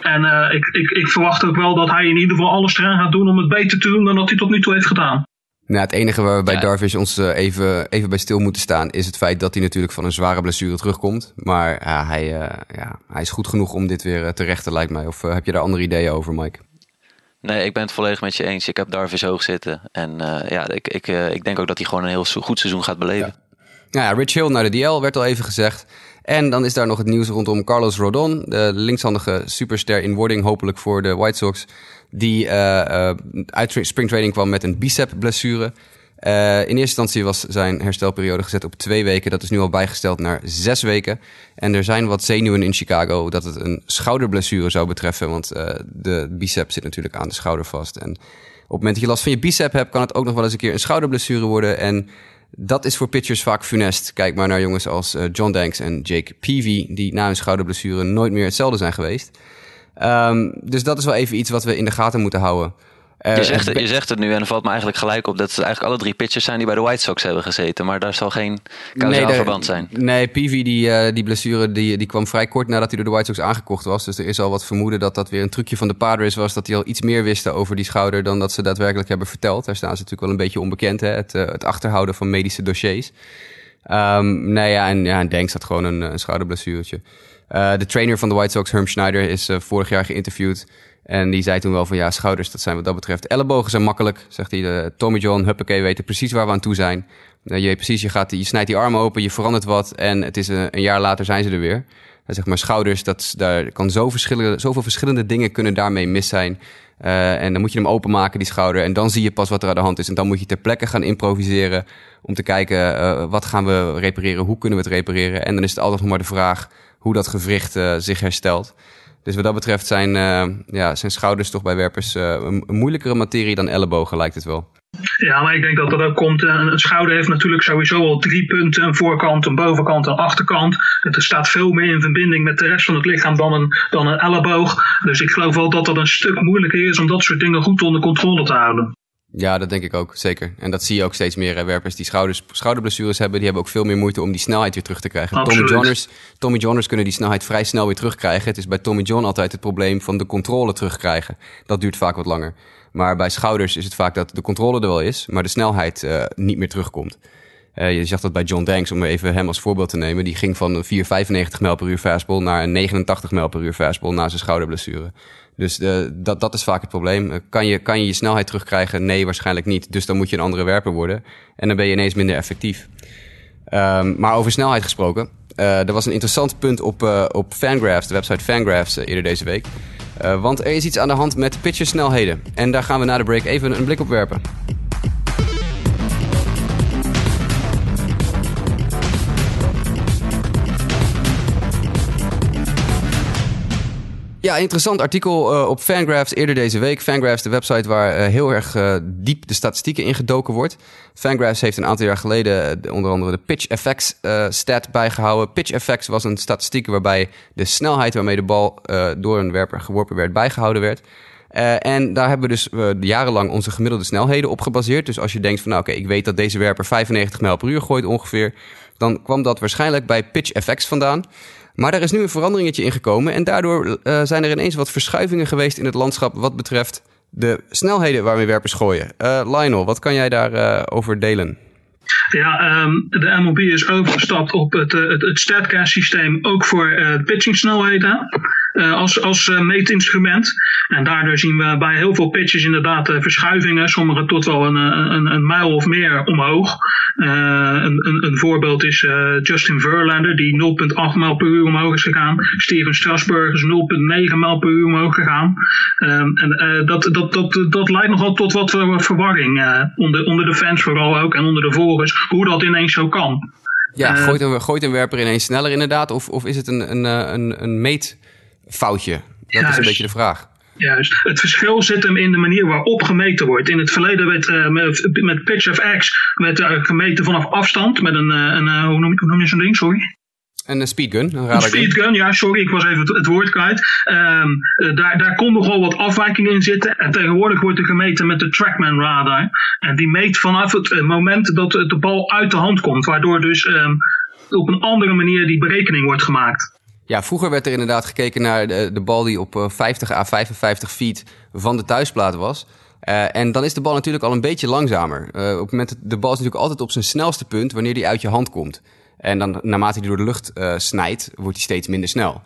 En uh, ik, ik, ik verwacht ook wel dat hij in ieder geval alles eraan gaat doen om het beter te doen dan dat hij tot nu toe heeft gedaan. Nou, het enige waar we bij ja. Darvish ons even, even bij stil moeten staan... is het feit dat hij natuurlijk van een zware blessure terugkomt. Maar ja, hij, ja, hij is goed genoeg om dit weer te rechten, lijkt mij. Of heb je daar andere ideeën over, Mike? Nee, ik ben het volledig met je eens. Ik heb Darvis hoog zitten. En uh, ja, ik, ik, uh, ik denk ook dat hij gewoon een heel goed seizoen gaat beleven. Ja. Nou ja, Rich Hill naar de DL werd al even gezegd. En dan is daar nog het nieuws rondom Carlos Rodon, de linkshandige superster in wording, hopelijk voor de White Sox. Die uh, uit springtraining kwam met een bicep blessure. Uh, in eerste instantie was zijn herstelperiode gezet op twee weken. Dat is nu al bijgesteld naar zes weken. En er zijn wat zenuwen in Chicago dat het een schouderblessure zou betreffen. Want uh, de bicep zit natuurlijk aan de schouder vast. En op het moment dat je last van je bicep hebt, kan het ook nog wel eens een keer een schouderblessure worden. En dat is voor pitchers vaak funest. Kijk maar naar jongens als uh, John Danks en Jake Peavy, die na een schouderblessure nooit meer hetzelfde zijn geweest. Um, dus dat is wel even iets wat we in de gaten moeten houden. Uh, je, zegt, je zegt het nu en valt me eigenlijk gelijk op dat het eigenlijk alle drie pitchers zijn die bij de White Sox hebben gezeten. Maar daar zal geen kausaal nee, verband zijn. Nee, Peavy die, uh, die blessure die, die kwam vrij kort nadat hij door de White Sox aangekocht was. Dus er is al wat vermoeden dat dat weer een trucje van de Padres was. Dat die al iets meer wisten over die schouder dan dat ze daadwerkelijk hebben verteld. Daar staan ze natuurlijk wel een beetje onbekend, hè? Het, uh, het achterhouden van medische dossiers. Um, nee, ja, en, ja, en Denk zat gewoon een, een schouderblessuretje. De trainer van de White Sox, Herm Schneider, is vorig jaar geïnterviewd. En die zei toen wel van ja, schouders, dat zijn wat dat betreft. Ellebogen zijn makkelijk, zegt hij. Tommy John, huppakee, weten precies waar we aan toe zijn. Uh, je precies, je, gaat, je snijdt die armen open, je verandert wat en het is een, jaar later zijn ze er weer. Zeg maar schouders, dat, daar kan zo verschillende, zoveel verschillende dingen kunnen daarmee mis zijn. En dan moet je hem openmaken, die schouder. En dan zie je pas wat er aan de hand is. En dan moet je ter plekke gaan improviseren om te kijken wat gaan we repareren, hoe kunnen we het repareren. En dan is het altijd nog maar de vraag hoe dat gewricht uh, zich herstelt. Dus wat dat betreft zijn, uh, ja, zijn schouders toch bij werpers uh, een, een, moeilijkere materie dan ellebogen, lijkt het wel. Ja, maar ik denk dat dat ook komt. Een schouder heeft natuurlijk sowieso al drie punten: een voorkant, een bovenkant, een achterkant. Het staat veel meer in verbinding met de rest van het lichaam dan een, dan een elleboog. Dus ik geloof wel dat dat een stuk moeilijker is om dat soort dingen goed onder controle te houden. Ja, dat denk ik ook, zeker. En dat zie je ook steeds meer. Hè. Werpers die schouders, schouderblessures hebben, die hebben ook veel meer moeite om die snelheid weer terug te krijgen. Tommy Johners, Tommy Johners kunnen die snelheid vrij snel weer terugkrijgen. Het is bij Tommy John altijd het probleem van de controle terugkrijgen. Dat duurt vaak wat langer. Maar bij schouders is het vaak dat de controle er wel is, maar de snelheid uh, niet meer terugkomt. Uh, je zag dat bij John Danks, om even hem als voorbeeld te nemen. Die ging van een 4,95 mijl per uur fastball naar een 89 mijl per uur fastball na zijn schouderblessure. Dus uh, dat, dat is vaak het probleem. Uh, kan, je, kan je je snelheid terugkrijgen? Nee, waarschijnlijk niet. Dus dan moet je een andere werper worden. En dan ben je ineens minder effectief. Um, maar over snelheid gesproken. Uh, er was een interessant punt op, op Fangraphs, de website Fangraphs, eerder deze week. want er is iets aan de hand met pitchersnelheden. En daar gaan we na de break even een blik op werpen. Ja, interessant artikel uh, op Fangraphs eerder deze week. Fangraphs, de website waar uh, heel erg uh, diep de statistieken ingedoken wordt. Fangraphs heeft een aantal jaar geleden onder andere de Pitch Effects stat bijgehouden. Pitch Effects was een statistiek waarbij de snelheid waarmee de bal door een werper geworpen werd bijgehouden werd. en daar hebben we dus jarenlang onze gemiddelde snelheden op gebaseerd. Dus als je denkt van nou oké, ik weet dat deze werper 95 mijl per uur gooit ongeveer. Dan kwam dat waarschijnlijk bij Pitch Effects vandaan. Maar er is nu een veranderingetje ingekomen en daardoor uh, zijn er ineens wat verschuivingen geweest in het landschap wat betreft de snelheden waarmee werpers gooien. Uh, Lionel, wat kan jij daarover uh, over delen? Ja, ehm, de MLB is overgestapt op het, het, het StatCast systeem ook voor pitchingsnelheden uh, als, als meetinstrument. En daardoor zien we bij heel veel pitches inderdaad verschuivingen, sommige tot wel een, een, een mijl of meer omhoog. Een, een, een, voorbeeld is Justin Verlander, die 0,8 mijl per uur omhoog is gegaan. Steven Strasburg is 0,9 mijl per uur omhoog gegaan. Um, en dat, dat, dat, dat leidt nogal tot wat verwarring onder, onder de fans vooral ook en onder de volgers, hoe dat ineens zo kan. Ja, gooit, een, gooit een werper ineens sneller inderdaad, of, of is het een, een, een, een meetfoutje? Dat juist, is een beetje de vraag. Juist. Het verschil zit hem in de manier waarop gemeten wordt. In het verleden werd uh, met, met Pitch of X werd, uh, gemeten vanaf afstand met een, uh, een hoe, noem, hoe noem je zo'n ding, sorry? Een speedgun. Een, een speedgun, ja, sorry, ik was even het, woord kwijt. Um, daar, daar kon nogal wat afwijkingen in zitten. En tegenwoordig wordt er gemeten met de Trackman radar. En die meet vanaf het moment dat de bal uit de hand komt. Waardoor dus um, op een andere manier die berekening wordt gemaakt. Ja, vroeger werd er inderdaad gekeken naar de, de bal die op 50 à 55 feet van de thuisplaat was. Uh, en dan is de bal natuurlijk al een beetje langzamer. Uh, op het moment de bal is natuurlijk altijd op zijn snelste punt wanneer die uit je hand komt. En dan naarmate hij door de lucht snijdt, wordt hij steeds minder snel.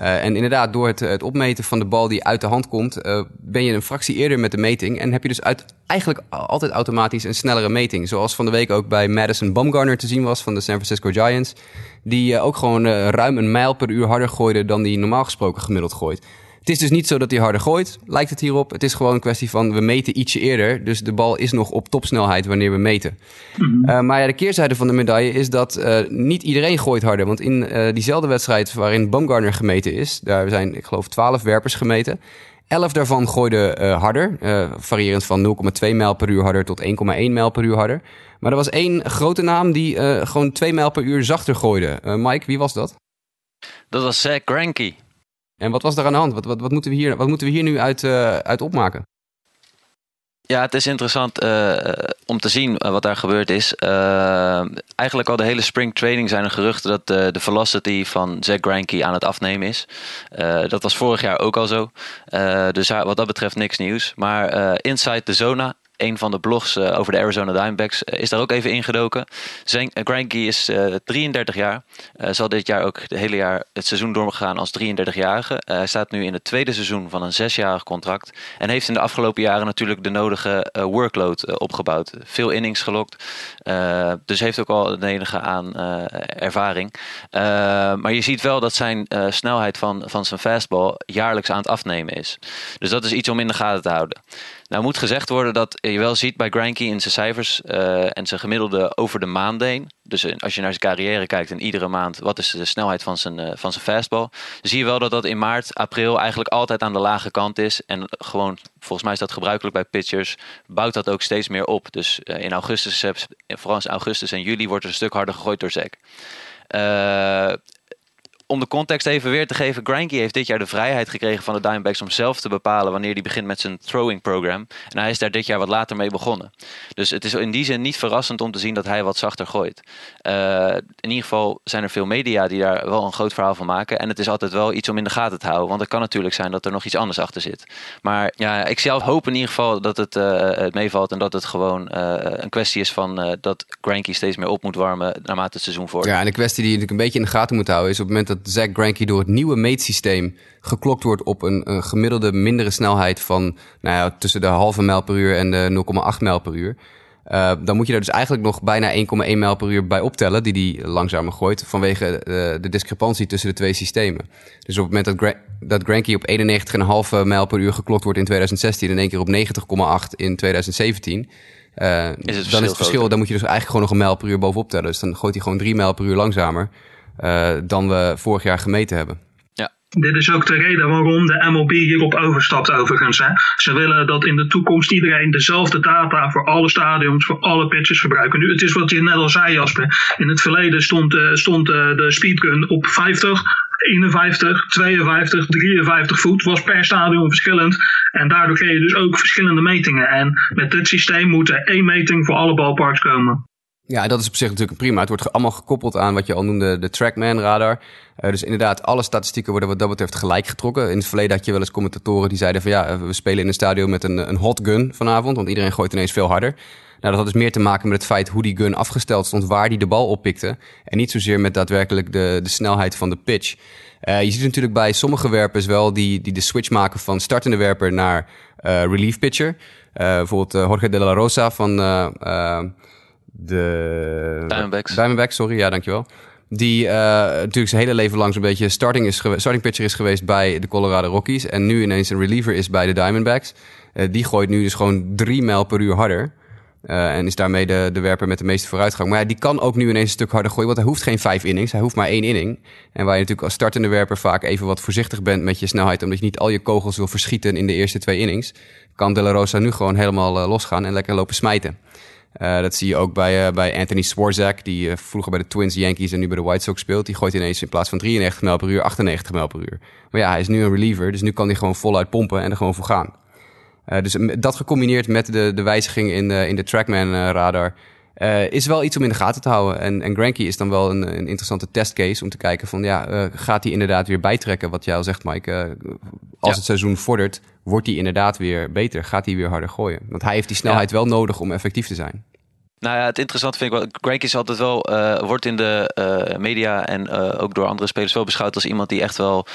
Uh, en inderdaad, door het, het, opmeten van de bal die uit de hand komt, uh, ben je een fractie eerder met de meting. En heb je dus uit, eigenlijk altijd automatisch een snellere meting. Zoals van de week ook bij Madison Bumgarner te zien was van de San Francisco Giants. Die uh, ook gewoon ruim een mijl per uur harder gooide dan die normaal gesproken gemiddeld gooit. Het is dus niet zo dat hij harder gooit, lijkt het hierop. Het is gewoon een kwestie van we meten ietsje eerder. Dus de bal is nog op topsnelheid wanneer we meten. Mm -hmm. uh, maar ja, de keerzijde van de medaille is dat uh, niet iedereen gooit harder. Want in uh, diezelfde wedstrijd waarin Baumgartner gemeten is, daar zijn, ik geloof, 12 werpers gemeten. 11 daarvan gooiden harder, variërend van 0,2 mijl per uur harder tot 1,1 mijl per uur harder. Maar er was één grote naam die gewoon 2 mijl per uur zachter gooide. Mike, wie was dat? Dat was Zach Greinke. En wat was er aan de hand? Wat, wat, wat, moeten, we hier, wat moeten we hier nu uit, uh, uit opmaken? Ja, het is interessant uh, om te zien wat daar gebeurd is. Uh, eigenlijk al de hele spring training zijn er geruchten dat de, de velocity van Zach Greinke aan het afnemen is. dat was vorig jaar ook al zo. dus wat dat betreft niks nieuws. Maar Inside the Zona een van de blogs uh, over de Arizona Diamondbacks uh, is daar ook even ingedoken. Zijn, uh, Greinke is 33 jaar. zal dit jaar ook het hele jaar het seizoen doorgaan als 33-jarige. hij staat nu in het tweede seizoen van een zesjarig contract. En heeft in de afgelopen jaren natuurlijk de nodige workload opgebouwd. Veel innings gelokt. dus heeft ook al de enige aan ervaring. maar je ziet wel dat zijn snelheid van, van zijn fastball jaarlijks aan het afnemen is. Dus dat is iets om in de gaten te houden. Nou moet gezegd worden dat je wel ziet bij Greinke in zijn cijfers uh, en zijn gemiddelde over de maand heen. Dus als je naar zijn carrière kijkt en iedere maand wat is de snelheid van zijn, uh, van zijn fastball. Zie je wel dat dat in maart, april eigenlijk altijd aan de lage kant is. En gewoon, volgens mij is dat gebruikelijk bij pitchers, bouwt dat ook steeds meer op. Dus in augustus, vooral in augustus en juli wordt er een stuk harder gegooid door Zack om de context even weer te geven, Greinke heeft dit jaar de vrijheid gekregen van de Diamondbacks om zelf te bepalen wanneer hij begint met zijn throwing program. En hij is daar dit jaar wat later mee begonnen. Dus het is in die zin niet verrassend om te zien dat hij wat zachter gooit. Uh, in ieder geval zijn er veel media die daar wel een groot verhaal van maken. En het is altijd wel iets om in de gaten te houden, want het kan natuurlijk zijn dat er nog iets anders achter zit. Maar ja, ik zelf hoop in ieder geval dat het, uh, het meevalt en dat het gewoon een kwestie is van dat Greinke steeds meer op moet warmen naarmate het seizoen voordat. Ja, en de kwestie die je natuurlijk een beetje in de gaten moet houden is op het moment dat Zach Greinke door het nieuwe meetsysteem geklokt wordt op een, een gemiddelde mindere snelheid van nou ja, tussen de halve mijl per uur en de 0,8 mijl per uur. Uh, dan moet je daar dus eigenlijk nog bijna 1,1 mijl per uur bij optellen, die die langzamer gooit, vanwege uh, de discrepantie tussen de twee systemen. Dus op het moment dat, Gra dat Granky op 91,5 mijl per uur geklokt wordt in 2016 en één keer op 90,8 in 2017, uh, is het dan is het verschil, dan moet je dus eigenlijk gewoon nog een mijl per uur bovenop tellen. Dus dan gooit hij gewoon 3 mijl per uur langzamer dan we vorig jaar gemeten hebben. Ja. Dit is ook de reden waarom de MLB hierop overstapt overigens. Hè. Ze willen dat in de toekomst iedereen dezelfde data voor alle stadions, voor alle pitches gebruiken. Nu, het is wat je net al zei Jasper. In het verleden stond, uh, stond uh, de speedgun op 50, 51, 52, 53 voet. Was per stadion verschillend. En daardoor kreeg je dus ook verschillende metingen. En met dit systeem moet er één meting voor alle ballparks komen. Ja, dat is op zich natuurlijk prima. Het wordt allemaal gekoppeld aan wat je al noemde, de Trackman radar. Uh, dus inderdaad, alle statistieken worden wat dat betreft gelijk getrokken. In het verleden had je wel eens commentatoren die zeiden van ja, we spelen in een stadion met een, een hot gun vanavond, want iedereen gooit ineens veel harder. Nou, dat had dus meer te maken met het feit hoe die gun afgesteld stond, waar die de bal oppikte. En niet zozeer met daadwerkelijk de, de snelheid van de pitch. Uh, je ziet natuurlijk bij sommige werpers wel die, die de switch maken van startende werper naar relief pitcher. Bijvoorbeeld Jorge de la Rosa van de... Diamondbacks. Diamondbacks, sorry. Ja, dankjewel. Die natuurlijk zijn hele leven lang zo'n beetje starting, is starting pitcher is geweest bij de Colorado Rockies. En nu ineens een reliever is bij de Diamondbacks. die gooit nu dus gewoon drie mijl per uur harder. Uh, en is daarmee de, de werper met de meeste vooruitgang. Maar ja, die kan ook nu ineens een stuk harder gooien. Want hij hoeft geen vijf innings. Hij hoeft maar één inning. En waar je natuurlijk als startende werper vaak even wat voorzichtig bent met je snelheid. Omdat je niet al je kogels wil verschieten in de eerste twee innings. Kan De La Rosa nu gewoon helemaal uh, losgaan en lekker lopen smijten. Uh, dat zie je ook bij, bij Anthony Swarzak. Die vroeger bij de Twins, Yankees en nu bij de White Sox speelt. Die gooit ineens in plaats van 93 mijl per uur 98 mijl per uur. Maar ja, hij is nu een reliever. Dus nu kan hij gewoon voluit pompen en er gewoon voor gaan. Dus dat gecombineerd met de, de wijziging in, in de Trackman-radar... Uh, is wel iets om in de gaten te houden. En, en Granky is dan wel een, een interessante testcase om te kijken van... ja, gaat hij inderdaad weer bijtrekken, wat jij al zegt, Mike? als ja. het seizoen vordert, wordt hij inderdaad weer beter. Gaat hij weer harder gooien. Want hij heeft die snelheid ja. wel nodig om effectief te zijn. Nou ja, het interessante vind ik wel. Greg is altijd wel, uh, wordt in de uh, media en uh, ook door andere spelers wel beschouwd als iemand die echt wel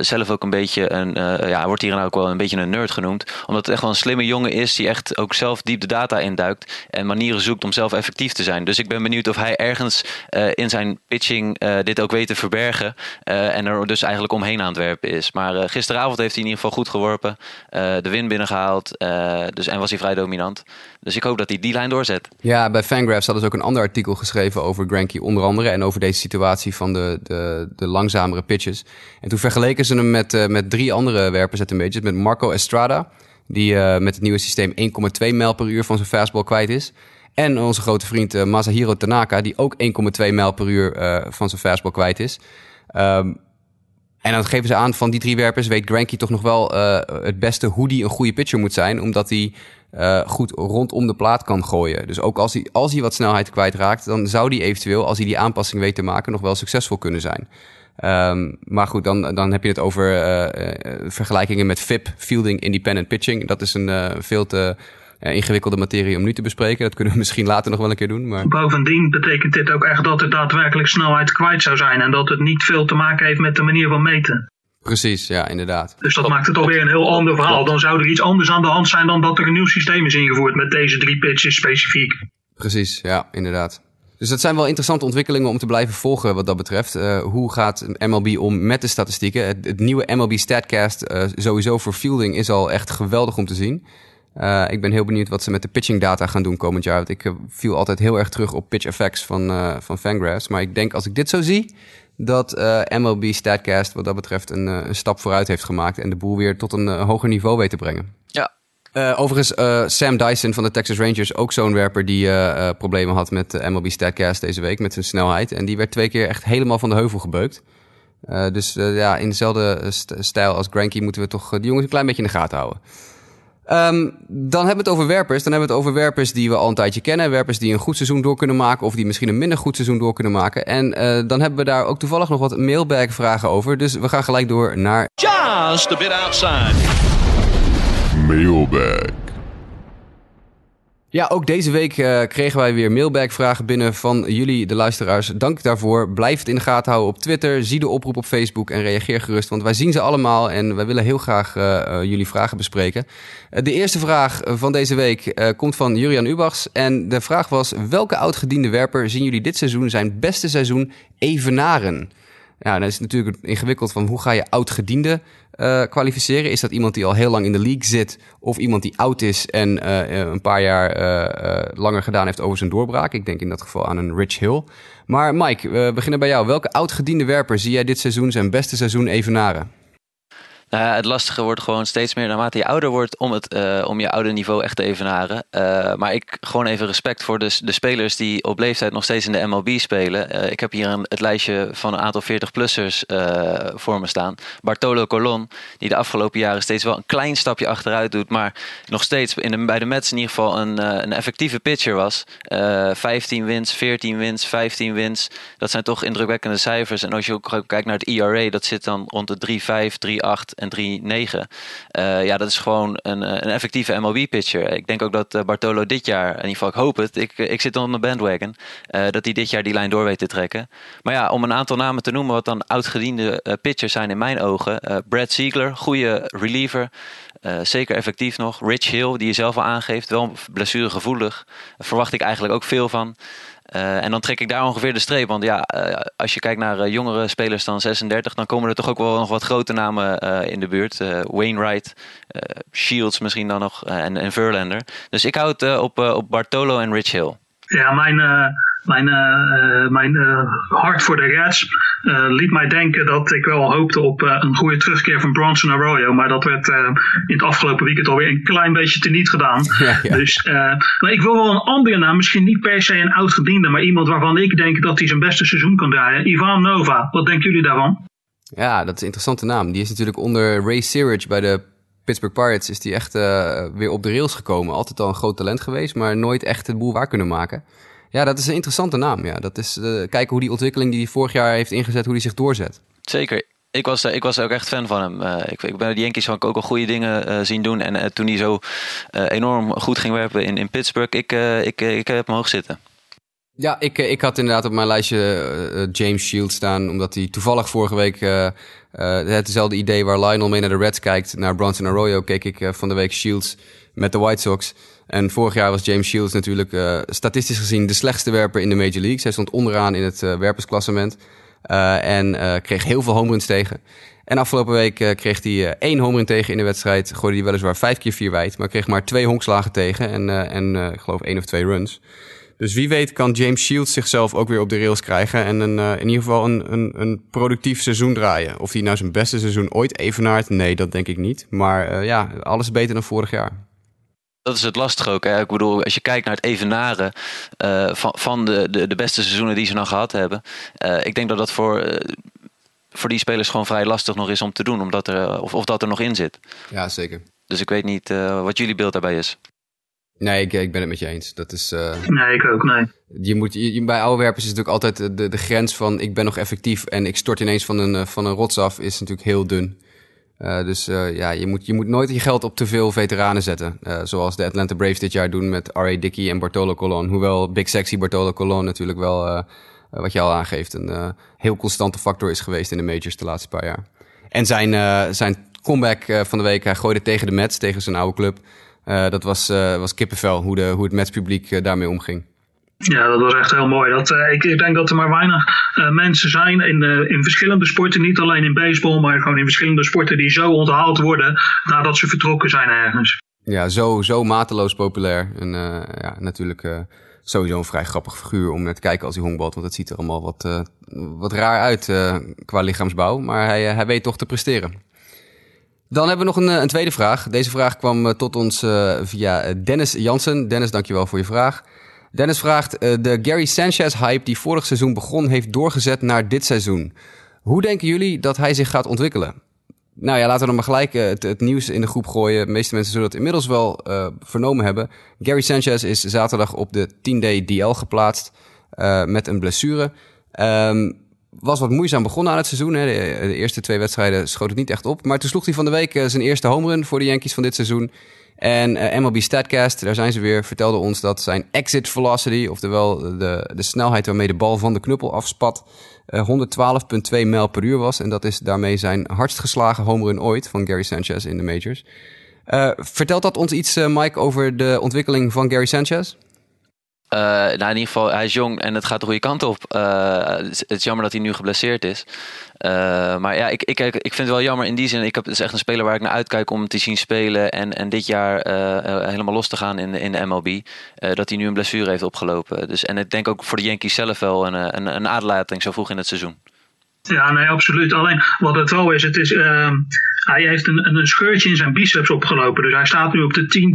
zelf ook een beetje een, ja, wordt hier nou ook wel een beetje een nerd genoemd. Omdat het echt wel een slimme jongen is die echt ook zelf diep de data induikt en manieren zoekt om zelf effectief te zijn. Dus ik ben benieuwd of hij ergens in zijn pitching dit ook weet te verbergen en er dus eigenlijk omheen aan het werpen is. Maar gisteravond heeft hij in ieder geval goed geworpen, de win binnengehaald dus, en was hij vrij dominant. Dus ik hoop dat hij die lijn doorzet. Ja, bij Fangraphs hadden ze ook een ander artikel geschreven over Granky onder andere. En over deze situatie van de, de, de langzamere pitches. En toen vergeleken ze hem met, uh, met drie andere werpers uit de majors. Met Marco Estrada, die uh, met het nieuwe systeem 1,2 mijl per uur van zijn fastball kwijt is. En onze grote vriend uh, Masahiro Tanaka, die ook 1,2 mijl per uur van zijn fastball kwijt is. Um, en dan geven ze aan van die drie werpers weet Granky toch nog wel het beste hoe die een goede pitcher moet zijn. Omdat hij uh, goed rondom de plaat kan gooien. Dus ook als hij, als hij wat snelheid kwijtraakt, dan zou hij eventueel, als hij die aanpassing weet te maken, nog wel succesvol kunnen zijn. Um, maar goed, dan, dan heb je het over uh, vergelijkingen met FIP, Fielding Independent Pitching. Dat is een veel te ingewikkelde materie om nu te bespreken. Dat kunnen we [laughs] misschien later nog wel een keer doen. Maar... Bovendien betekent dit ook echt dat er daadwerkelijk snelheid kwijt zou zijn. En dat het niet veel te maken heeft met de manier van meten. Precies, ja, inderdaad. Dus dat maakt het alweer een heel ander verhaal. Dan zou er iets anders aan de hand zijn dan dat er een nieuw systeem is ingevoerd met deze drie pitches specifiek. Precies, ja, inderdaad. Dus dat zijn wel interessante ontwikkelingen om te blijven volgen wat dat betreft. Uh, hoe gaat MLB om met de statistieken? Het, het nieuwe MLB Statcast uh, sowieso voor fielding is al echt geweldig om te zien. Uh, ik ben heel benieuwd wat ze met de pitching data gaan doen komend jaar. Want ik viel altijd heel erg terug op pitch effects van, van Fangraphs. Maar ik denk als ik dit zo zie, dat uh, MLB Statcast wat dat betreft een, uh, een, stap vooruit heeft gemaakt en de boel weer tot een uh, hoger niveau weet te brengen. Ja. overigens, Sam Dyson van de Texas Rangers, ook zo'n werper die problemen had met MLB Statcast deze week met zijn snelheid. En die werd twee keer echt helemaal van de heuvel gebeukt. dus ja, in dezelfde stijl als Granky moeten we toch die jongens een klein beetje in de gaten houden. Um, dan hebben we het over werpers. Dan hebben we het over werpers die we al een tijdje kennen. Werpers die een goed seizoen door kunnen maken. Of die misschien een minder goed seizoen door kunnen maken. En uh, dan hebben we daar ook toevallig nog wat mailbag vragen over. Dus we gaan gelijk door naar... Just a bit outside. Mailbag. Ja, ook deze week uh, kregen wij weer mailbag-vragen binnen van jullie, de luisteraars. Dank daarvoor. Blijf het in de gaten houden op Twitter. Zie de oproep op Facebook en reageer gerust. Want wij zien ze allemaal en wij willen heel graag uh, uh, jullie vragen bespreken. de eerste vraag van deze week komt van Jurian Ubachs. En de vraag was: welke oudgediende werper zien jullie dit seizoen zijn beste seizoen evenaren? Ja, dan is het natuurlijk ingewikkeld van hoe ga je oud-gediende uh, kwalificeren? Is dat iemand die al heel lang in de league zit of iemand die oud is en uh, een paar jaar langer gedaan heeft over zijn doorbraak? Ik denk in dat geval aan een Rich Hill. Maar Mike, we beginnen bij jou. Welke oud-gediende werper zie jij dit seizoen zijn beste seizoen evenaren? Ja, het lastige wordt gewoon steeds meer naarmate je ouder wordt om, het, uh, om je oude niveau echt te evenaren. Uh, maar ik gewoon even respect voor de, de spelers die op leeftijd nog steeds in de MLB spelen. Ik heb hier het lijstje van een aantal 40-plussers voor me staan. Bartolo Colon, die de afgelopen jaren steeds wel een klein stapje achteruit doet. Maar nog steeds in de, bij de Mets in ieder geval een, een effectieve pitcher was. 15 wins, 14 wins, 15 wins. Dat zijn toch indrukwekkende cijfers. En als je ook kijkt naar het ERA, dat zit dan rond de 3-5, 3-8. En 3-9. ja, dat is gewoon een, een effectieve MLB-pitcher. Ik denk ook dat Bartolo dit jaar, in ieder geval ik hoop het, ik, ik zit onder de bandwagon, dat hij dit jaar die lijn door weet te trekken. Maar ja, om een aantal namen te noemen wat dan oudgediende pitchers zijn in mijn ogen. Brad Ziegler, goede reliever. Zeker effectief nog. Rich Hill, die je zelf al aangeeft, wel blessuregevoelig. Verwacht ik eigenlijk ook veel van. Uh, en dan trek ik daar ongeveer de streep. Want ja, uh, als je kijkt naar jongere spelers dan 36, dan komen er toch ook wel nog wat grote namen in de buurt. Wainwright, Shields misschien dan nog en, en Verlander. Dus ik houd op, op Bartolo en Rich Hill. Ja, mijn mijn, uh, mijn uh, hart voor de Reds uh, liet mij denken dat ik wel hoopte op een goede terugkeer van Bronson Arroyo. Maar dat werd in het afgelopen weekend alweer een klein beetje teniet gedaan. [laughs] Ja, Dus, maar ik wil wel een andere naam. Misschien niet per se een oud gediende, maar iemand waarvan ik denk dat hij zijn beste seizoen kan draaien. Ivan Nova. Wat denken jullie daarvan? Ja, dat is een interessante naam. Die is natuurlijk onder Ray Searage bij de Pittsburgh Pirates is die echt weer op de rails gekomen. Altijd al een groot talent geweest, maar nooit echt het boel waar kunnen maken. Ja, dat is een interessante naam. Ja. Dat is uh, kijken hoe die ontwikkeling die hij vorig jaar heeft ingezet, hoe die zich doorzet. Zeker. Ik was, ik was ook echt fan van hem. Uh, ik, ik ben de Yankees ook al goede dingen uh, zien doen. En toen hij zo enorm goed ging werpen in, in Pittsburgh, ik, ik, ik heb hem hoog zitten. Ja, ik, ik had inderdaad op mijn lijstje James Shields staan, omdat hij toevallig vorige week hetzelfde idee waar Lionel mee naar de Reds kijkt, naar Bronson Arroyo, keek ik van de week Shields met de White Sox. En vorig jaar was James Shields natuurlijk uh, statistisch gezien de slechtste werper in de Major League. Hij stond onderaan in het uh, werpersklassement uh, en kreeg heel veel home runs tegen. En afgelopen week kreeg hij één home run tegen in de wedstrijd. Gooide hij weliswaar vijf keer vier wijd, maar kreeg maar twee honkslagen tegen en, en ik geloof één of twee runs. Dus wie weet kan James Shields zichzelf ook weer op de rails krijgen en een, in ieder geval een, een, een productief seizoen draaien. Of hij nou zijn beste seizoen ooit evenaart, nee, dat denk ik niet. Maar ja, alles beter dan vorig jaar. Dat is het lastige ook. Hè? Ik bedoel, als je kijkt naar het evenaren uh, van, van de, de, de, beste seizoenen die ze dan gehad hebben. Uh, ik denk dat dat voor, uh, voor die spelers gewoon vrij lastig nog is om te doen. Omdat er, of, of dat er nog in zit. Ja, zeker. Dus ik weet niet wat jullie beeld daarbij is. Nee, ik, ik ben het met je eens. Dat is, nee, ik ook, nee. Je moet, je, bij oude werpers is natuurlijk altijd de, de grens van ik ben nog effectief en ik stort ineens van een, van een rots af is natuurlijk heel dun. Uh, dus uh, ja, je moet, je moet nooit je geld op te veel veteranen zetten. Uh, zoals de Atlanta Braves dit jaar doen met R.A. Dickey en Bartolo Colon. Hoewel Big Sexy Bartolo Colon natuurlijk wel, wat je al aangeeft, een heel constante factor is geweest in de majors de laatste paar jaar. En zijn, zijn comeback van de week, hij gooide tegen de Mets, tegen zijn oude club. dat was, was kippenvel, hoe, de, hoe het Mets publiek daarmee omging. Ja, dat was echt heel mooi. Dat, uh, ik, ik, denk dat er maar weinig uh, mensen zijn in, uh, in verschillende sporten, niet alleen in baseball, maar gewoon in verschillende sporten die zo onthaald worden nadat ze vertrokken zijn ergens. Ja, zo, zo mateloos populair. En ja, natuurlijk sowieso een vrij grappig figuur om naar te kijken als hij honkbalt, want het ziet er allemaal wat, wat raar uit qua lichaamsbouw, maar hij, hij weet toch te presteren. Dan hebben we nog een, een tweede vraag. Deze vraag kwam tot ons via Dennis Jansen. Dennis, dankjewel voor je vraag. Dennis vraagt, uh, de Gary Sanchez-hype die vorig seizoen begon, heeft doorgezet naar dit seizoen. Hoe denken jullie dat hij zich gaat ontwikkelen? Nou ja, laten we dan maar gelijk uh, het, nieuws in de groep gooien. Meeste mensen zullen het inmiddels wel uh, vernomen hebben. Gary Sanchez is zaterdag op de 10-day DL geplaatst met een blessure. Um, was wat moeizaam begonnen aan het seizoen. Hè. De, de, eerste twee wedstrijden schoot het niet echt op. Maar toen sloeg hij van de week zijn eerste home run voor de Yankees van dit seizoen. En uh, eh, MLB Statcast, daar zijn ze weer, vertelde ons dat zijn exit velocity, oftewel de, de snelheid waarmee de bal van de knuppel afspat, uh, eh, 112,2 mijl per uur was. En dat is daarmee zijn hardst geslagen home run ooit van Gary Sanchez in de majors. Uh, vertelt dat ons iets, Mike, over de ontwikkeling van Gary Sanchez? Uh, nou, in ieder geval, hij is jong en het gaat de goede kant op. Uh, het, is jammer dat hij nu geblesseerd is. Uh, maar ja, ik, ik, ik vind het wel jammer in die zin. Ik heb, is echt een speler waar ik naar uitkijk om te zien spelen. En, en dit jaar helemaal los te gaan in, in de MLB. dat hij nu een blessure heeft opgelopen. Dus, en ik denk ook voor de Yankees zelf wel een, een, een zo vroeg in het seizoen. Ja, nee, absoluut. Alleen wat het wel is, het is uh, hij heeft een, een scheurtje in zijn biceps opgelopen. Dus hij staat nu op de 10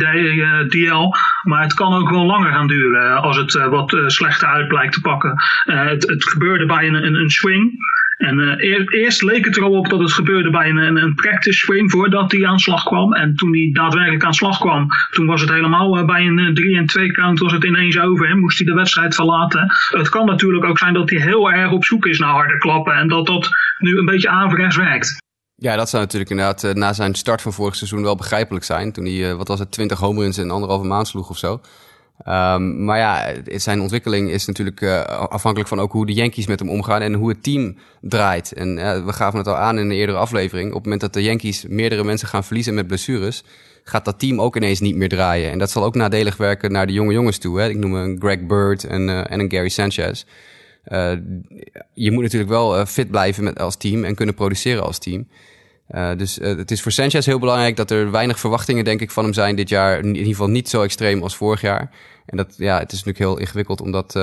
DL. Maar het kan ook wel langer gaan duren als het uh, wat slechter uit blijkt te pakken. Het, het, gebeurde bij een, een swing. En uh, eerst leek het er al op dat het gebeurde bij een, een, practice swing voordat hij aan slag kwam. En toen hij daadwerkelijk aan slag kwam, toen was het helemaal uh, bij een 3 en 2 count was het ineens over. Hè, moest hij de wedstrijd verlaten. Het kan natuurlijk ook zijn dat hij heel erg op zoek is naar harde klappen. En dat dat nu een beetje averechts werkt. Ja, dat zou natuurlijk inderdaad na zijn start van vorig seizoen wel begrijpelijk zijn. Toen hij, wat was het, 20 home runs in anderhalve maand sloeg of zo. Um, maar ja, zijn ontwikkeling is natuurlijk uh, afhankelijk van ook hoe de Yankees met hem omgaan en hoe het team draait. En we gaven het al aan in de eerdere aflevering. Op het moment dat de Yankees meerdere mensen gaan verliezen met blessures, gaat dat team ook ineens niet meer draaien. En dat zal ook nadelig werken naar de jonge jongens toe. Hè? Ik noem een Greg Bird en, en een Gary Sanchez. Je moet natuurlijk wel fit blijven met, als team en kunnen produceren als team. Uh, dus het is voor Sanchez heel belangrijk dat er weinig verwachtingen, denk ik, van hem zijn dit jaar. In ieder geval niet zo extreem als vorig jaar. En dat, ja, het is natuurlijk heel ingewikkeld om dat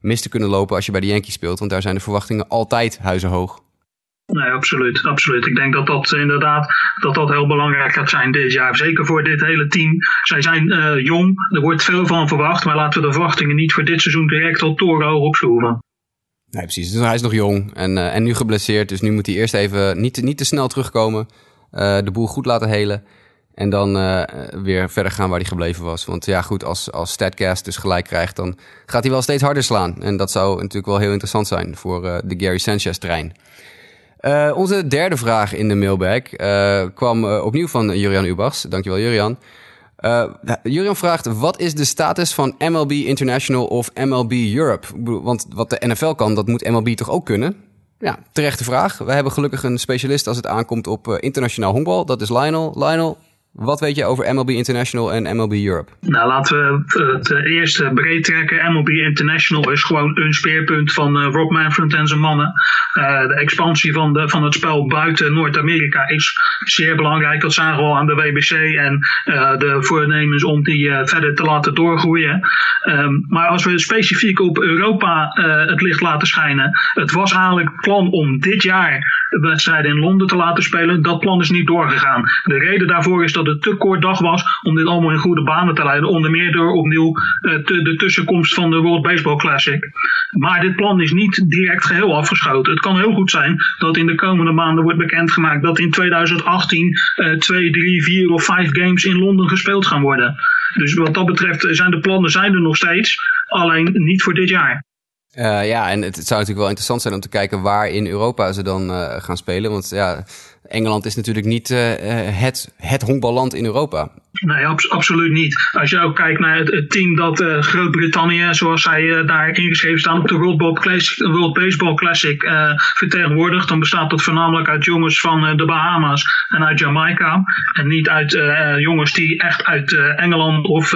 mis te kunnen lopen als je bij de Yankees speelt. Want daar zijn de verwachtingen altijd huizenhoog. Nee, absoluut, absoluut. Ik denk dat dat inderdaad dat dat heel belangrijk gaat zijn dit jaar. Zeker voor dit hele team. Zij zijn jong, er wordt veel van verwacht. Maar laten we de verwachtingen niet voor dit seizoen direct al torenhoog opschroeven. Nee, precies. Dus hij is nog jong en, uh, en nu geblesseerd. Dus nu moet hij eerst even niet, niet te snel terugkomen. Uh, de boel goed laten helen. En dan uh, weer verder gaan waar hij gebleven was. Want ja, goed, als, als Statcast dus gelijk krijgt, dan gaat hij wel steeds harder slaan. En dat zou natuurlijk wel heel interessant zijn voor de Gary Sanchez-trein. onze derde vraag in de mailbag kwam opnieuw van Jurian Ubachs. Dankjewel, Jurian. Uh, Jurian vraagt, wat is de status van MLB International of MLB Europe? Want wat de NFL kan, dat moet MLB toch ook kunnen? Ja, terechte vraag. We hebben gelukkig een specialist als het aankomt op uh, internationaal honkbal. Dat is Lionel. Lionel, wat weet je over MLB International en MLB Europe? Nou, laten we het eerst breed trekken. MLB International is gewoon een speerpunt van uh, Rob Manfred en zijn mannen. Uh, de expansie van, de, van het spel buiten Noord-Amerika is zeer belangrijk. Dat zagen we al aan de WBC en de voornemens om die verder te laten doorgroeien. Um, maar als we specifiek op Europa het licht laten schijnen. Het was eigenlijk plan om dit jaar wedstrijden in Londen te laten spelen. Dat plan is niet doorgegaan. De reden daarvoor is dat het te kort dag was om dit allemaal in goede banen te leiden. Onder meer door opnieuw te, de tussenkomst van de World Baseball Classic. Maar dit plan is niet direct geheel afgeschoten. Het kan heel goed zijn dat in de komende maanden wordt bekendgemaakt dat in 2018 uh, twee, drie, vier of vijf games in Londen gespeeld gaan worden. Dus wat dat betreft zijn de plannen zijn er nog steeds. Alleen niet voor dit jaar. Uh, ja, en het, zou natuurlijk wel interessant zijn om te kijken waar in Europa ze dan gaan spelen. Want ja, Engeland is natuurlijk niet uh, het, het honkballand in Europa. Nee, ab absoluut niet. Als je ook kijkt naar het, team dat uh, Groot-Brittannië, zoals zij daar ingeschreven staan op de World, Baseball Classic, vertegenwoordigt, dan bestaat dat voornamelijk uit jongens van de Bahama's en uit Jamaica. En niet uit jongens die echt uit Engeland of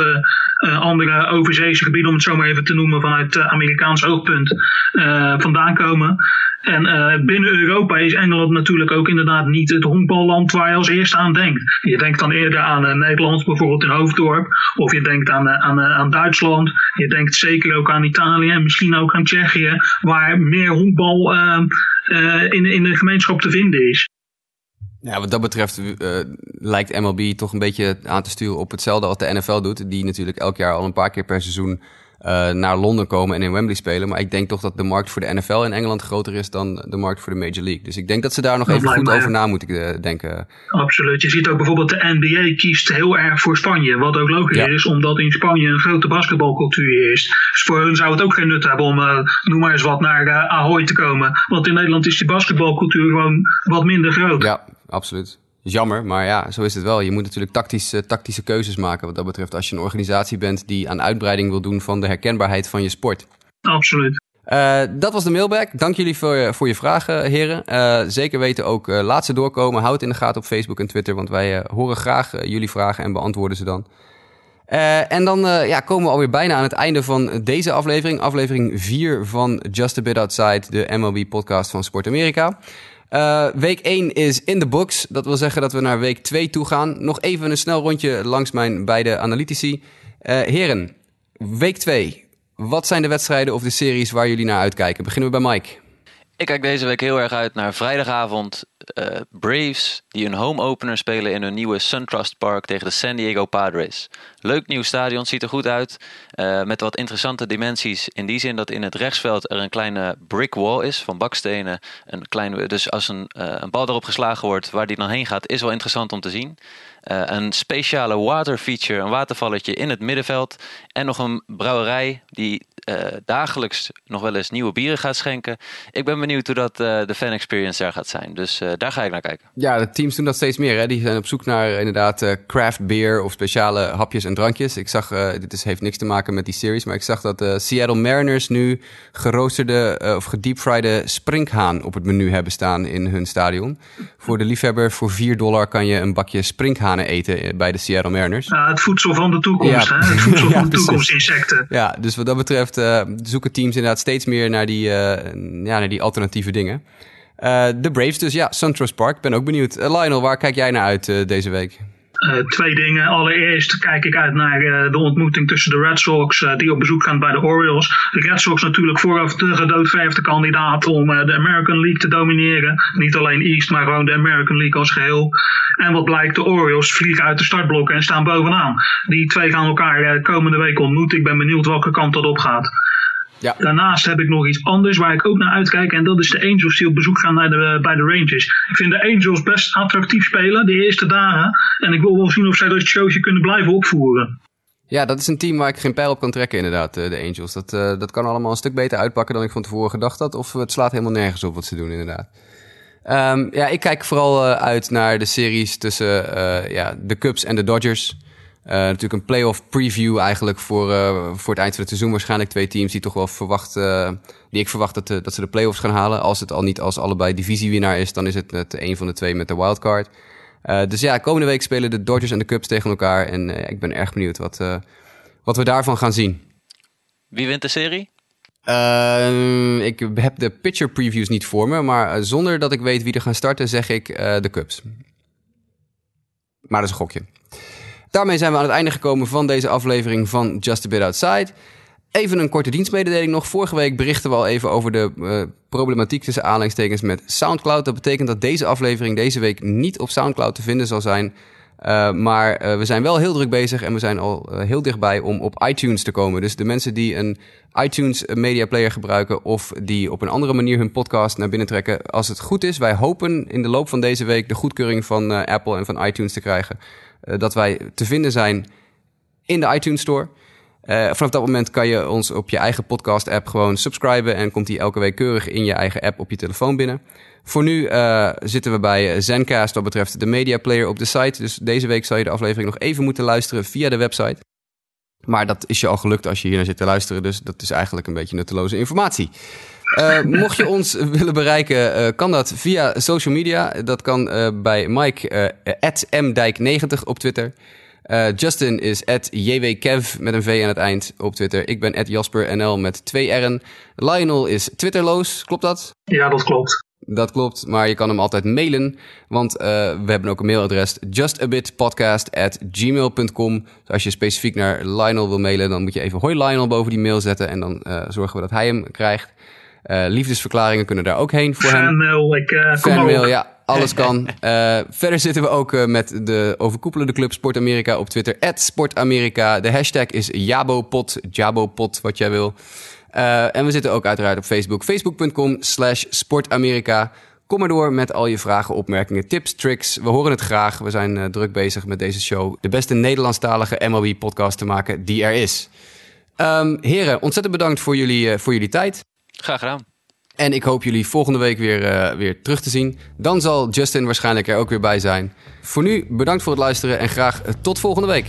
andere overzeese gebieden, om het zo maar even te noemen, vanuit Amerikaans oogpunt vandaan komen. En binnen Europa is Engeland natuurlijk ook inderdaad niet het honkballand waar je als eerste aan denkt. Je denkt dan eerder aan uh, Nederland, bijvoorbeeld in Hoofddorp. Of je denkt aan, uh, aan, aan Duitsland. Je denkt zeker ook aan Italië en misschien ook aan Tsjechië, waar meer honkbal in, in de gemeenschap te vinden is. Ja, wat dat betreft lijkt MLB toch een beetje aan te sturen op hetzelfde als de NFL doet. Die natuurlijk elk jaar al een paar keer per seizoen uh, naar Londen komen en in Wembley spelen. Maar ik denk toch dat de markt voor de NFL in Engeland groter is dan de markt voor de Major League. Dus ik denk dat ze daar nog even goed over na moeten uh, denken. Absoluut. Je ziet ook bijvoorbeeld de NBA kiest heel erg voor Spanje. Wat ook logisch ja. is, omdat in Spanje een grote basketbalcultuur is. Dus voor hun zou het ook geen nut hebben om, uh, noem maar eens wat, naar Ahoy te komen. Want in Nederland is die basketbalcultuur gewoon wat minder groot. Ja, absoluut jammer, maar ja, zo is het wel. Je moet natuurlijk tactische, tactische keuzes maken wat dat betreft. Als je een organisatie bent die aan uitbreiding wil doen van de herkenbaarheid van je sport. Absoluut. Uh, dat was de mailbag. Dank jullie voor, voor je vragen, heren. Uh, zeker weten ook, uh, laat ze doorkomen. Houd in de gaten op Facebook en Twitter, want wij horen graag jullie vragen en beantwoorden ze dan. en dan ja, komen we alweer bijna aan het einde van deze aflevering. Aflevering 4 van Just a Bit Outside, de MLB-podcast van Sport Amerika. Uh, week 1 is in de box. Dat wil zeggen dat we naar week 2 toe gaan. Nog even een snel rondje langs mijn beide analytici. Uh, heren, week 2. Wat zijn de wedstrijden of de series waar jullie naar uitkijken? Beginnen we bij Mike. Ik kijk deze week heel erg uit naar vrijdagavond uh, Braves die een home opener spelen in hun nieuwe SunTrust Park tegen de San Diego Padres. Leuk nieuw stadion, ziet er goed uit. Uh, met wat interessante dimensies. In die zin dat in het rechtsveld er een kleine brick wall is van bakstenen. Een kleine, dus als een, uh, een bal erop geslagen wordt waar die dan heen gaat, is wel interessant om te zien. Een speciale water feature, een watervalletje in het middenveld. En nog een brouwerij die dagelijks nog wel eens nieuwe bieren gaat schenken. Ik ben benieuwd hoe dat de fan experience daar gaat zijn. Dus daar ga ik naar kijken. Ja, de teams doen dat steeds meer. Hè? Die zijn op zoek naar inderdaad craft beer of speciale hapjes en drankjes. Ik zag, dit is, heeft niks te maken met die series, maar ik zag dat de Seattle Mariners nu geroosterde of gedeepfriede sprinkhaan op het menu hebben staan in hun stadion. Voor de liefhebber, voor 4 dollar kan je een bakje sprinkhanen eten bij de Seattle Mariners. Het voedsel van de toekomst, hè? Het voedsel [laughs] van de toekomst, insecten. Ja, dus wat dat betreft uh, zoeken teams inderdaad steeds meer naar die, uh, ja, naar die alternatieve dingen. Uh, de Braves dus, ja, SunTrust Park. Ben ook benieuwd. Lionel, waar kijk jij naar uit deze week? Uh, twee dingen. Allereerst kijk ik uit naar uh, de ontmoeting tussen de Red Sox, uh, die op bezoek gaan bij de Orioles. De Red Sox natuurlijk vooraf de gedoodverfde kandidaat om de American League te domineren. Niet alleen East, maar gewoon de American League als geheel. En wat blijkt, de Orioles vliegen uit de startblokken en staan bovenaan. Die twee gaan elkaar komende week ontmoeten. Ik ben benieuwd welke kant dat op gaat. Ja. Daarnaast heb ik nog iets anders waar ik ook naar uitkijk. En dat is de Angels die op bezoek gaan naar de, bij de Rangers. Ik vind de Angels best attractief spelen de eerste dagen. En ik wil wel zien of zij dat showtje kunnen blijven opvoeren. Ja, dat is een team waar ik geen pijl op kan trekken, inderdaad, eh, de Angels. Dat, uh, dat kan allemaal een stuk beter uitpakken dan ik van tevoren gedacht had. Of het slaat helemaal nergens op wat ze doen, inderdaad. Um, ja, ik kijk vooral uh, uit naar de series tussen ja, de Cubs en de Dodgers. Uh, natuurlijk een playoff preview eigenlijk voor, uh, voor het eind van het seizoen. Waarschijnlijk twee teams die toch wel verwacht, uh, die ik verwacht dat, dat ze de playoffs gaan halen. Als het al niet als allebei divisiewinnaar is, dan is het met een van de twee met de wildcard. dus ja, komende week spelen de Dodgers en de Cubs tegen elkaar. En ik ben erg benieuwd wat, wat we daarvan gaan zien. Wie wint de serie? ik heb de pitcher previews niet voor me, maar zonder dat ik weet wie er gaan starten, zeg ik de Cubs. Maar dat is een gokje. Daarmee zijn we aan het einde gekomen van deze aflevering van Just a Bit Outside. Even een korte dienstmededeling nog. Vorige week berichten we al even over de uh, problematiek tussen aanleidingstekens met SoundCloud. Dat betekent dat deze aflevering deze week niet op SoundCloud te vinden zal zijn. Uh, maar uh, we zijn wel heel druk bezig en we zijn al heel dichtbij om op iTunes te komen. Dus de mensen die een iTunes media player gebruiken of die op een andere manier hun podcast naar binnen trekken. Als het goed is, wij hopen in de loop van deze week de goedkeuring van Apple en van iTunes te krijgen. Eh, dat wij te vinden zijn in de iTunes Store. Uh, vanaf dat moment kan je ons op je eigen podcast-app gewoon subscriben en komt die elke week keurig in je eigen app op je telefoon binnen. Voor nu uh, zitten we bij Zencast wat betreft de media player op de site. Dus deze week zal je de aflevering nog even moeten luisteren via de website. Maar dat is je al gelukt als je hier naar zit te luisteren. Dus dat is eigenlijk een beetje nutteloze informatie. Uh, mocht je ons [laughs] willen bereiken, uh, kan dat via social media. Dat kan uh, bij Mike, mdijk90 op Twitter. Justin is jwkev met een V aan het eind op Twitter. Ik ben jaspernl met twee R'en. Lionel is Twitterloos, klopt dat? Ja, dat klopt. Dat klopt, maar je kan hem altijd mailen. Want we hebben ook een mailadres: justabitpodcast@gmail.com. Dus als je specifiek naar Lionel wil mailen, dan moet je even hoi Lionel boven die mail zetten. En dan zorgen we dat hij hem krijgt. Uh, liefdesverklaringen kunnen daar ook heen voor Fanmail, hem. Ik, uh, Fanmail, ja, alles kan. Uh, [laughs] verder zitten we ook met de overkoepelende club Sport Amerika op Twitter. @sportamerika. De hashtag is Jabopot, Jabopot, wat jij wil. en we zitten ook uiteraard op Facebook. Facebook.com slash sportamerika. Kom maar door met al je vragen, opmerkingen, tips, tricks. We horen het graag. We zijn druk bezig met deze show. De beste Nederlandstalige MLB-podcast te maken die er is. Um, heren, ontzettend bedankt voor jullie, voor jullie tijd. Graag gedaan. En ik hoop jullie volgende week weer, uh, weer terug te zien. Dan zal Justin waarschijnlijk er ook weer bij zijn. Voor nu bedankt voor het luisteren en graag tot volgende week.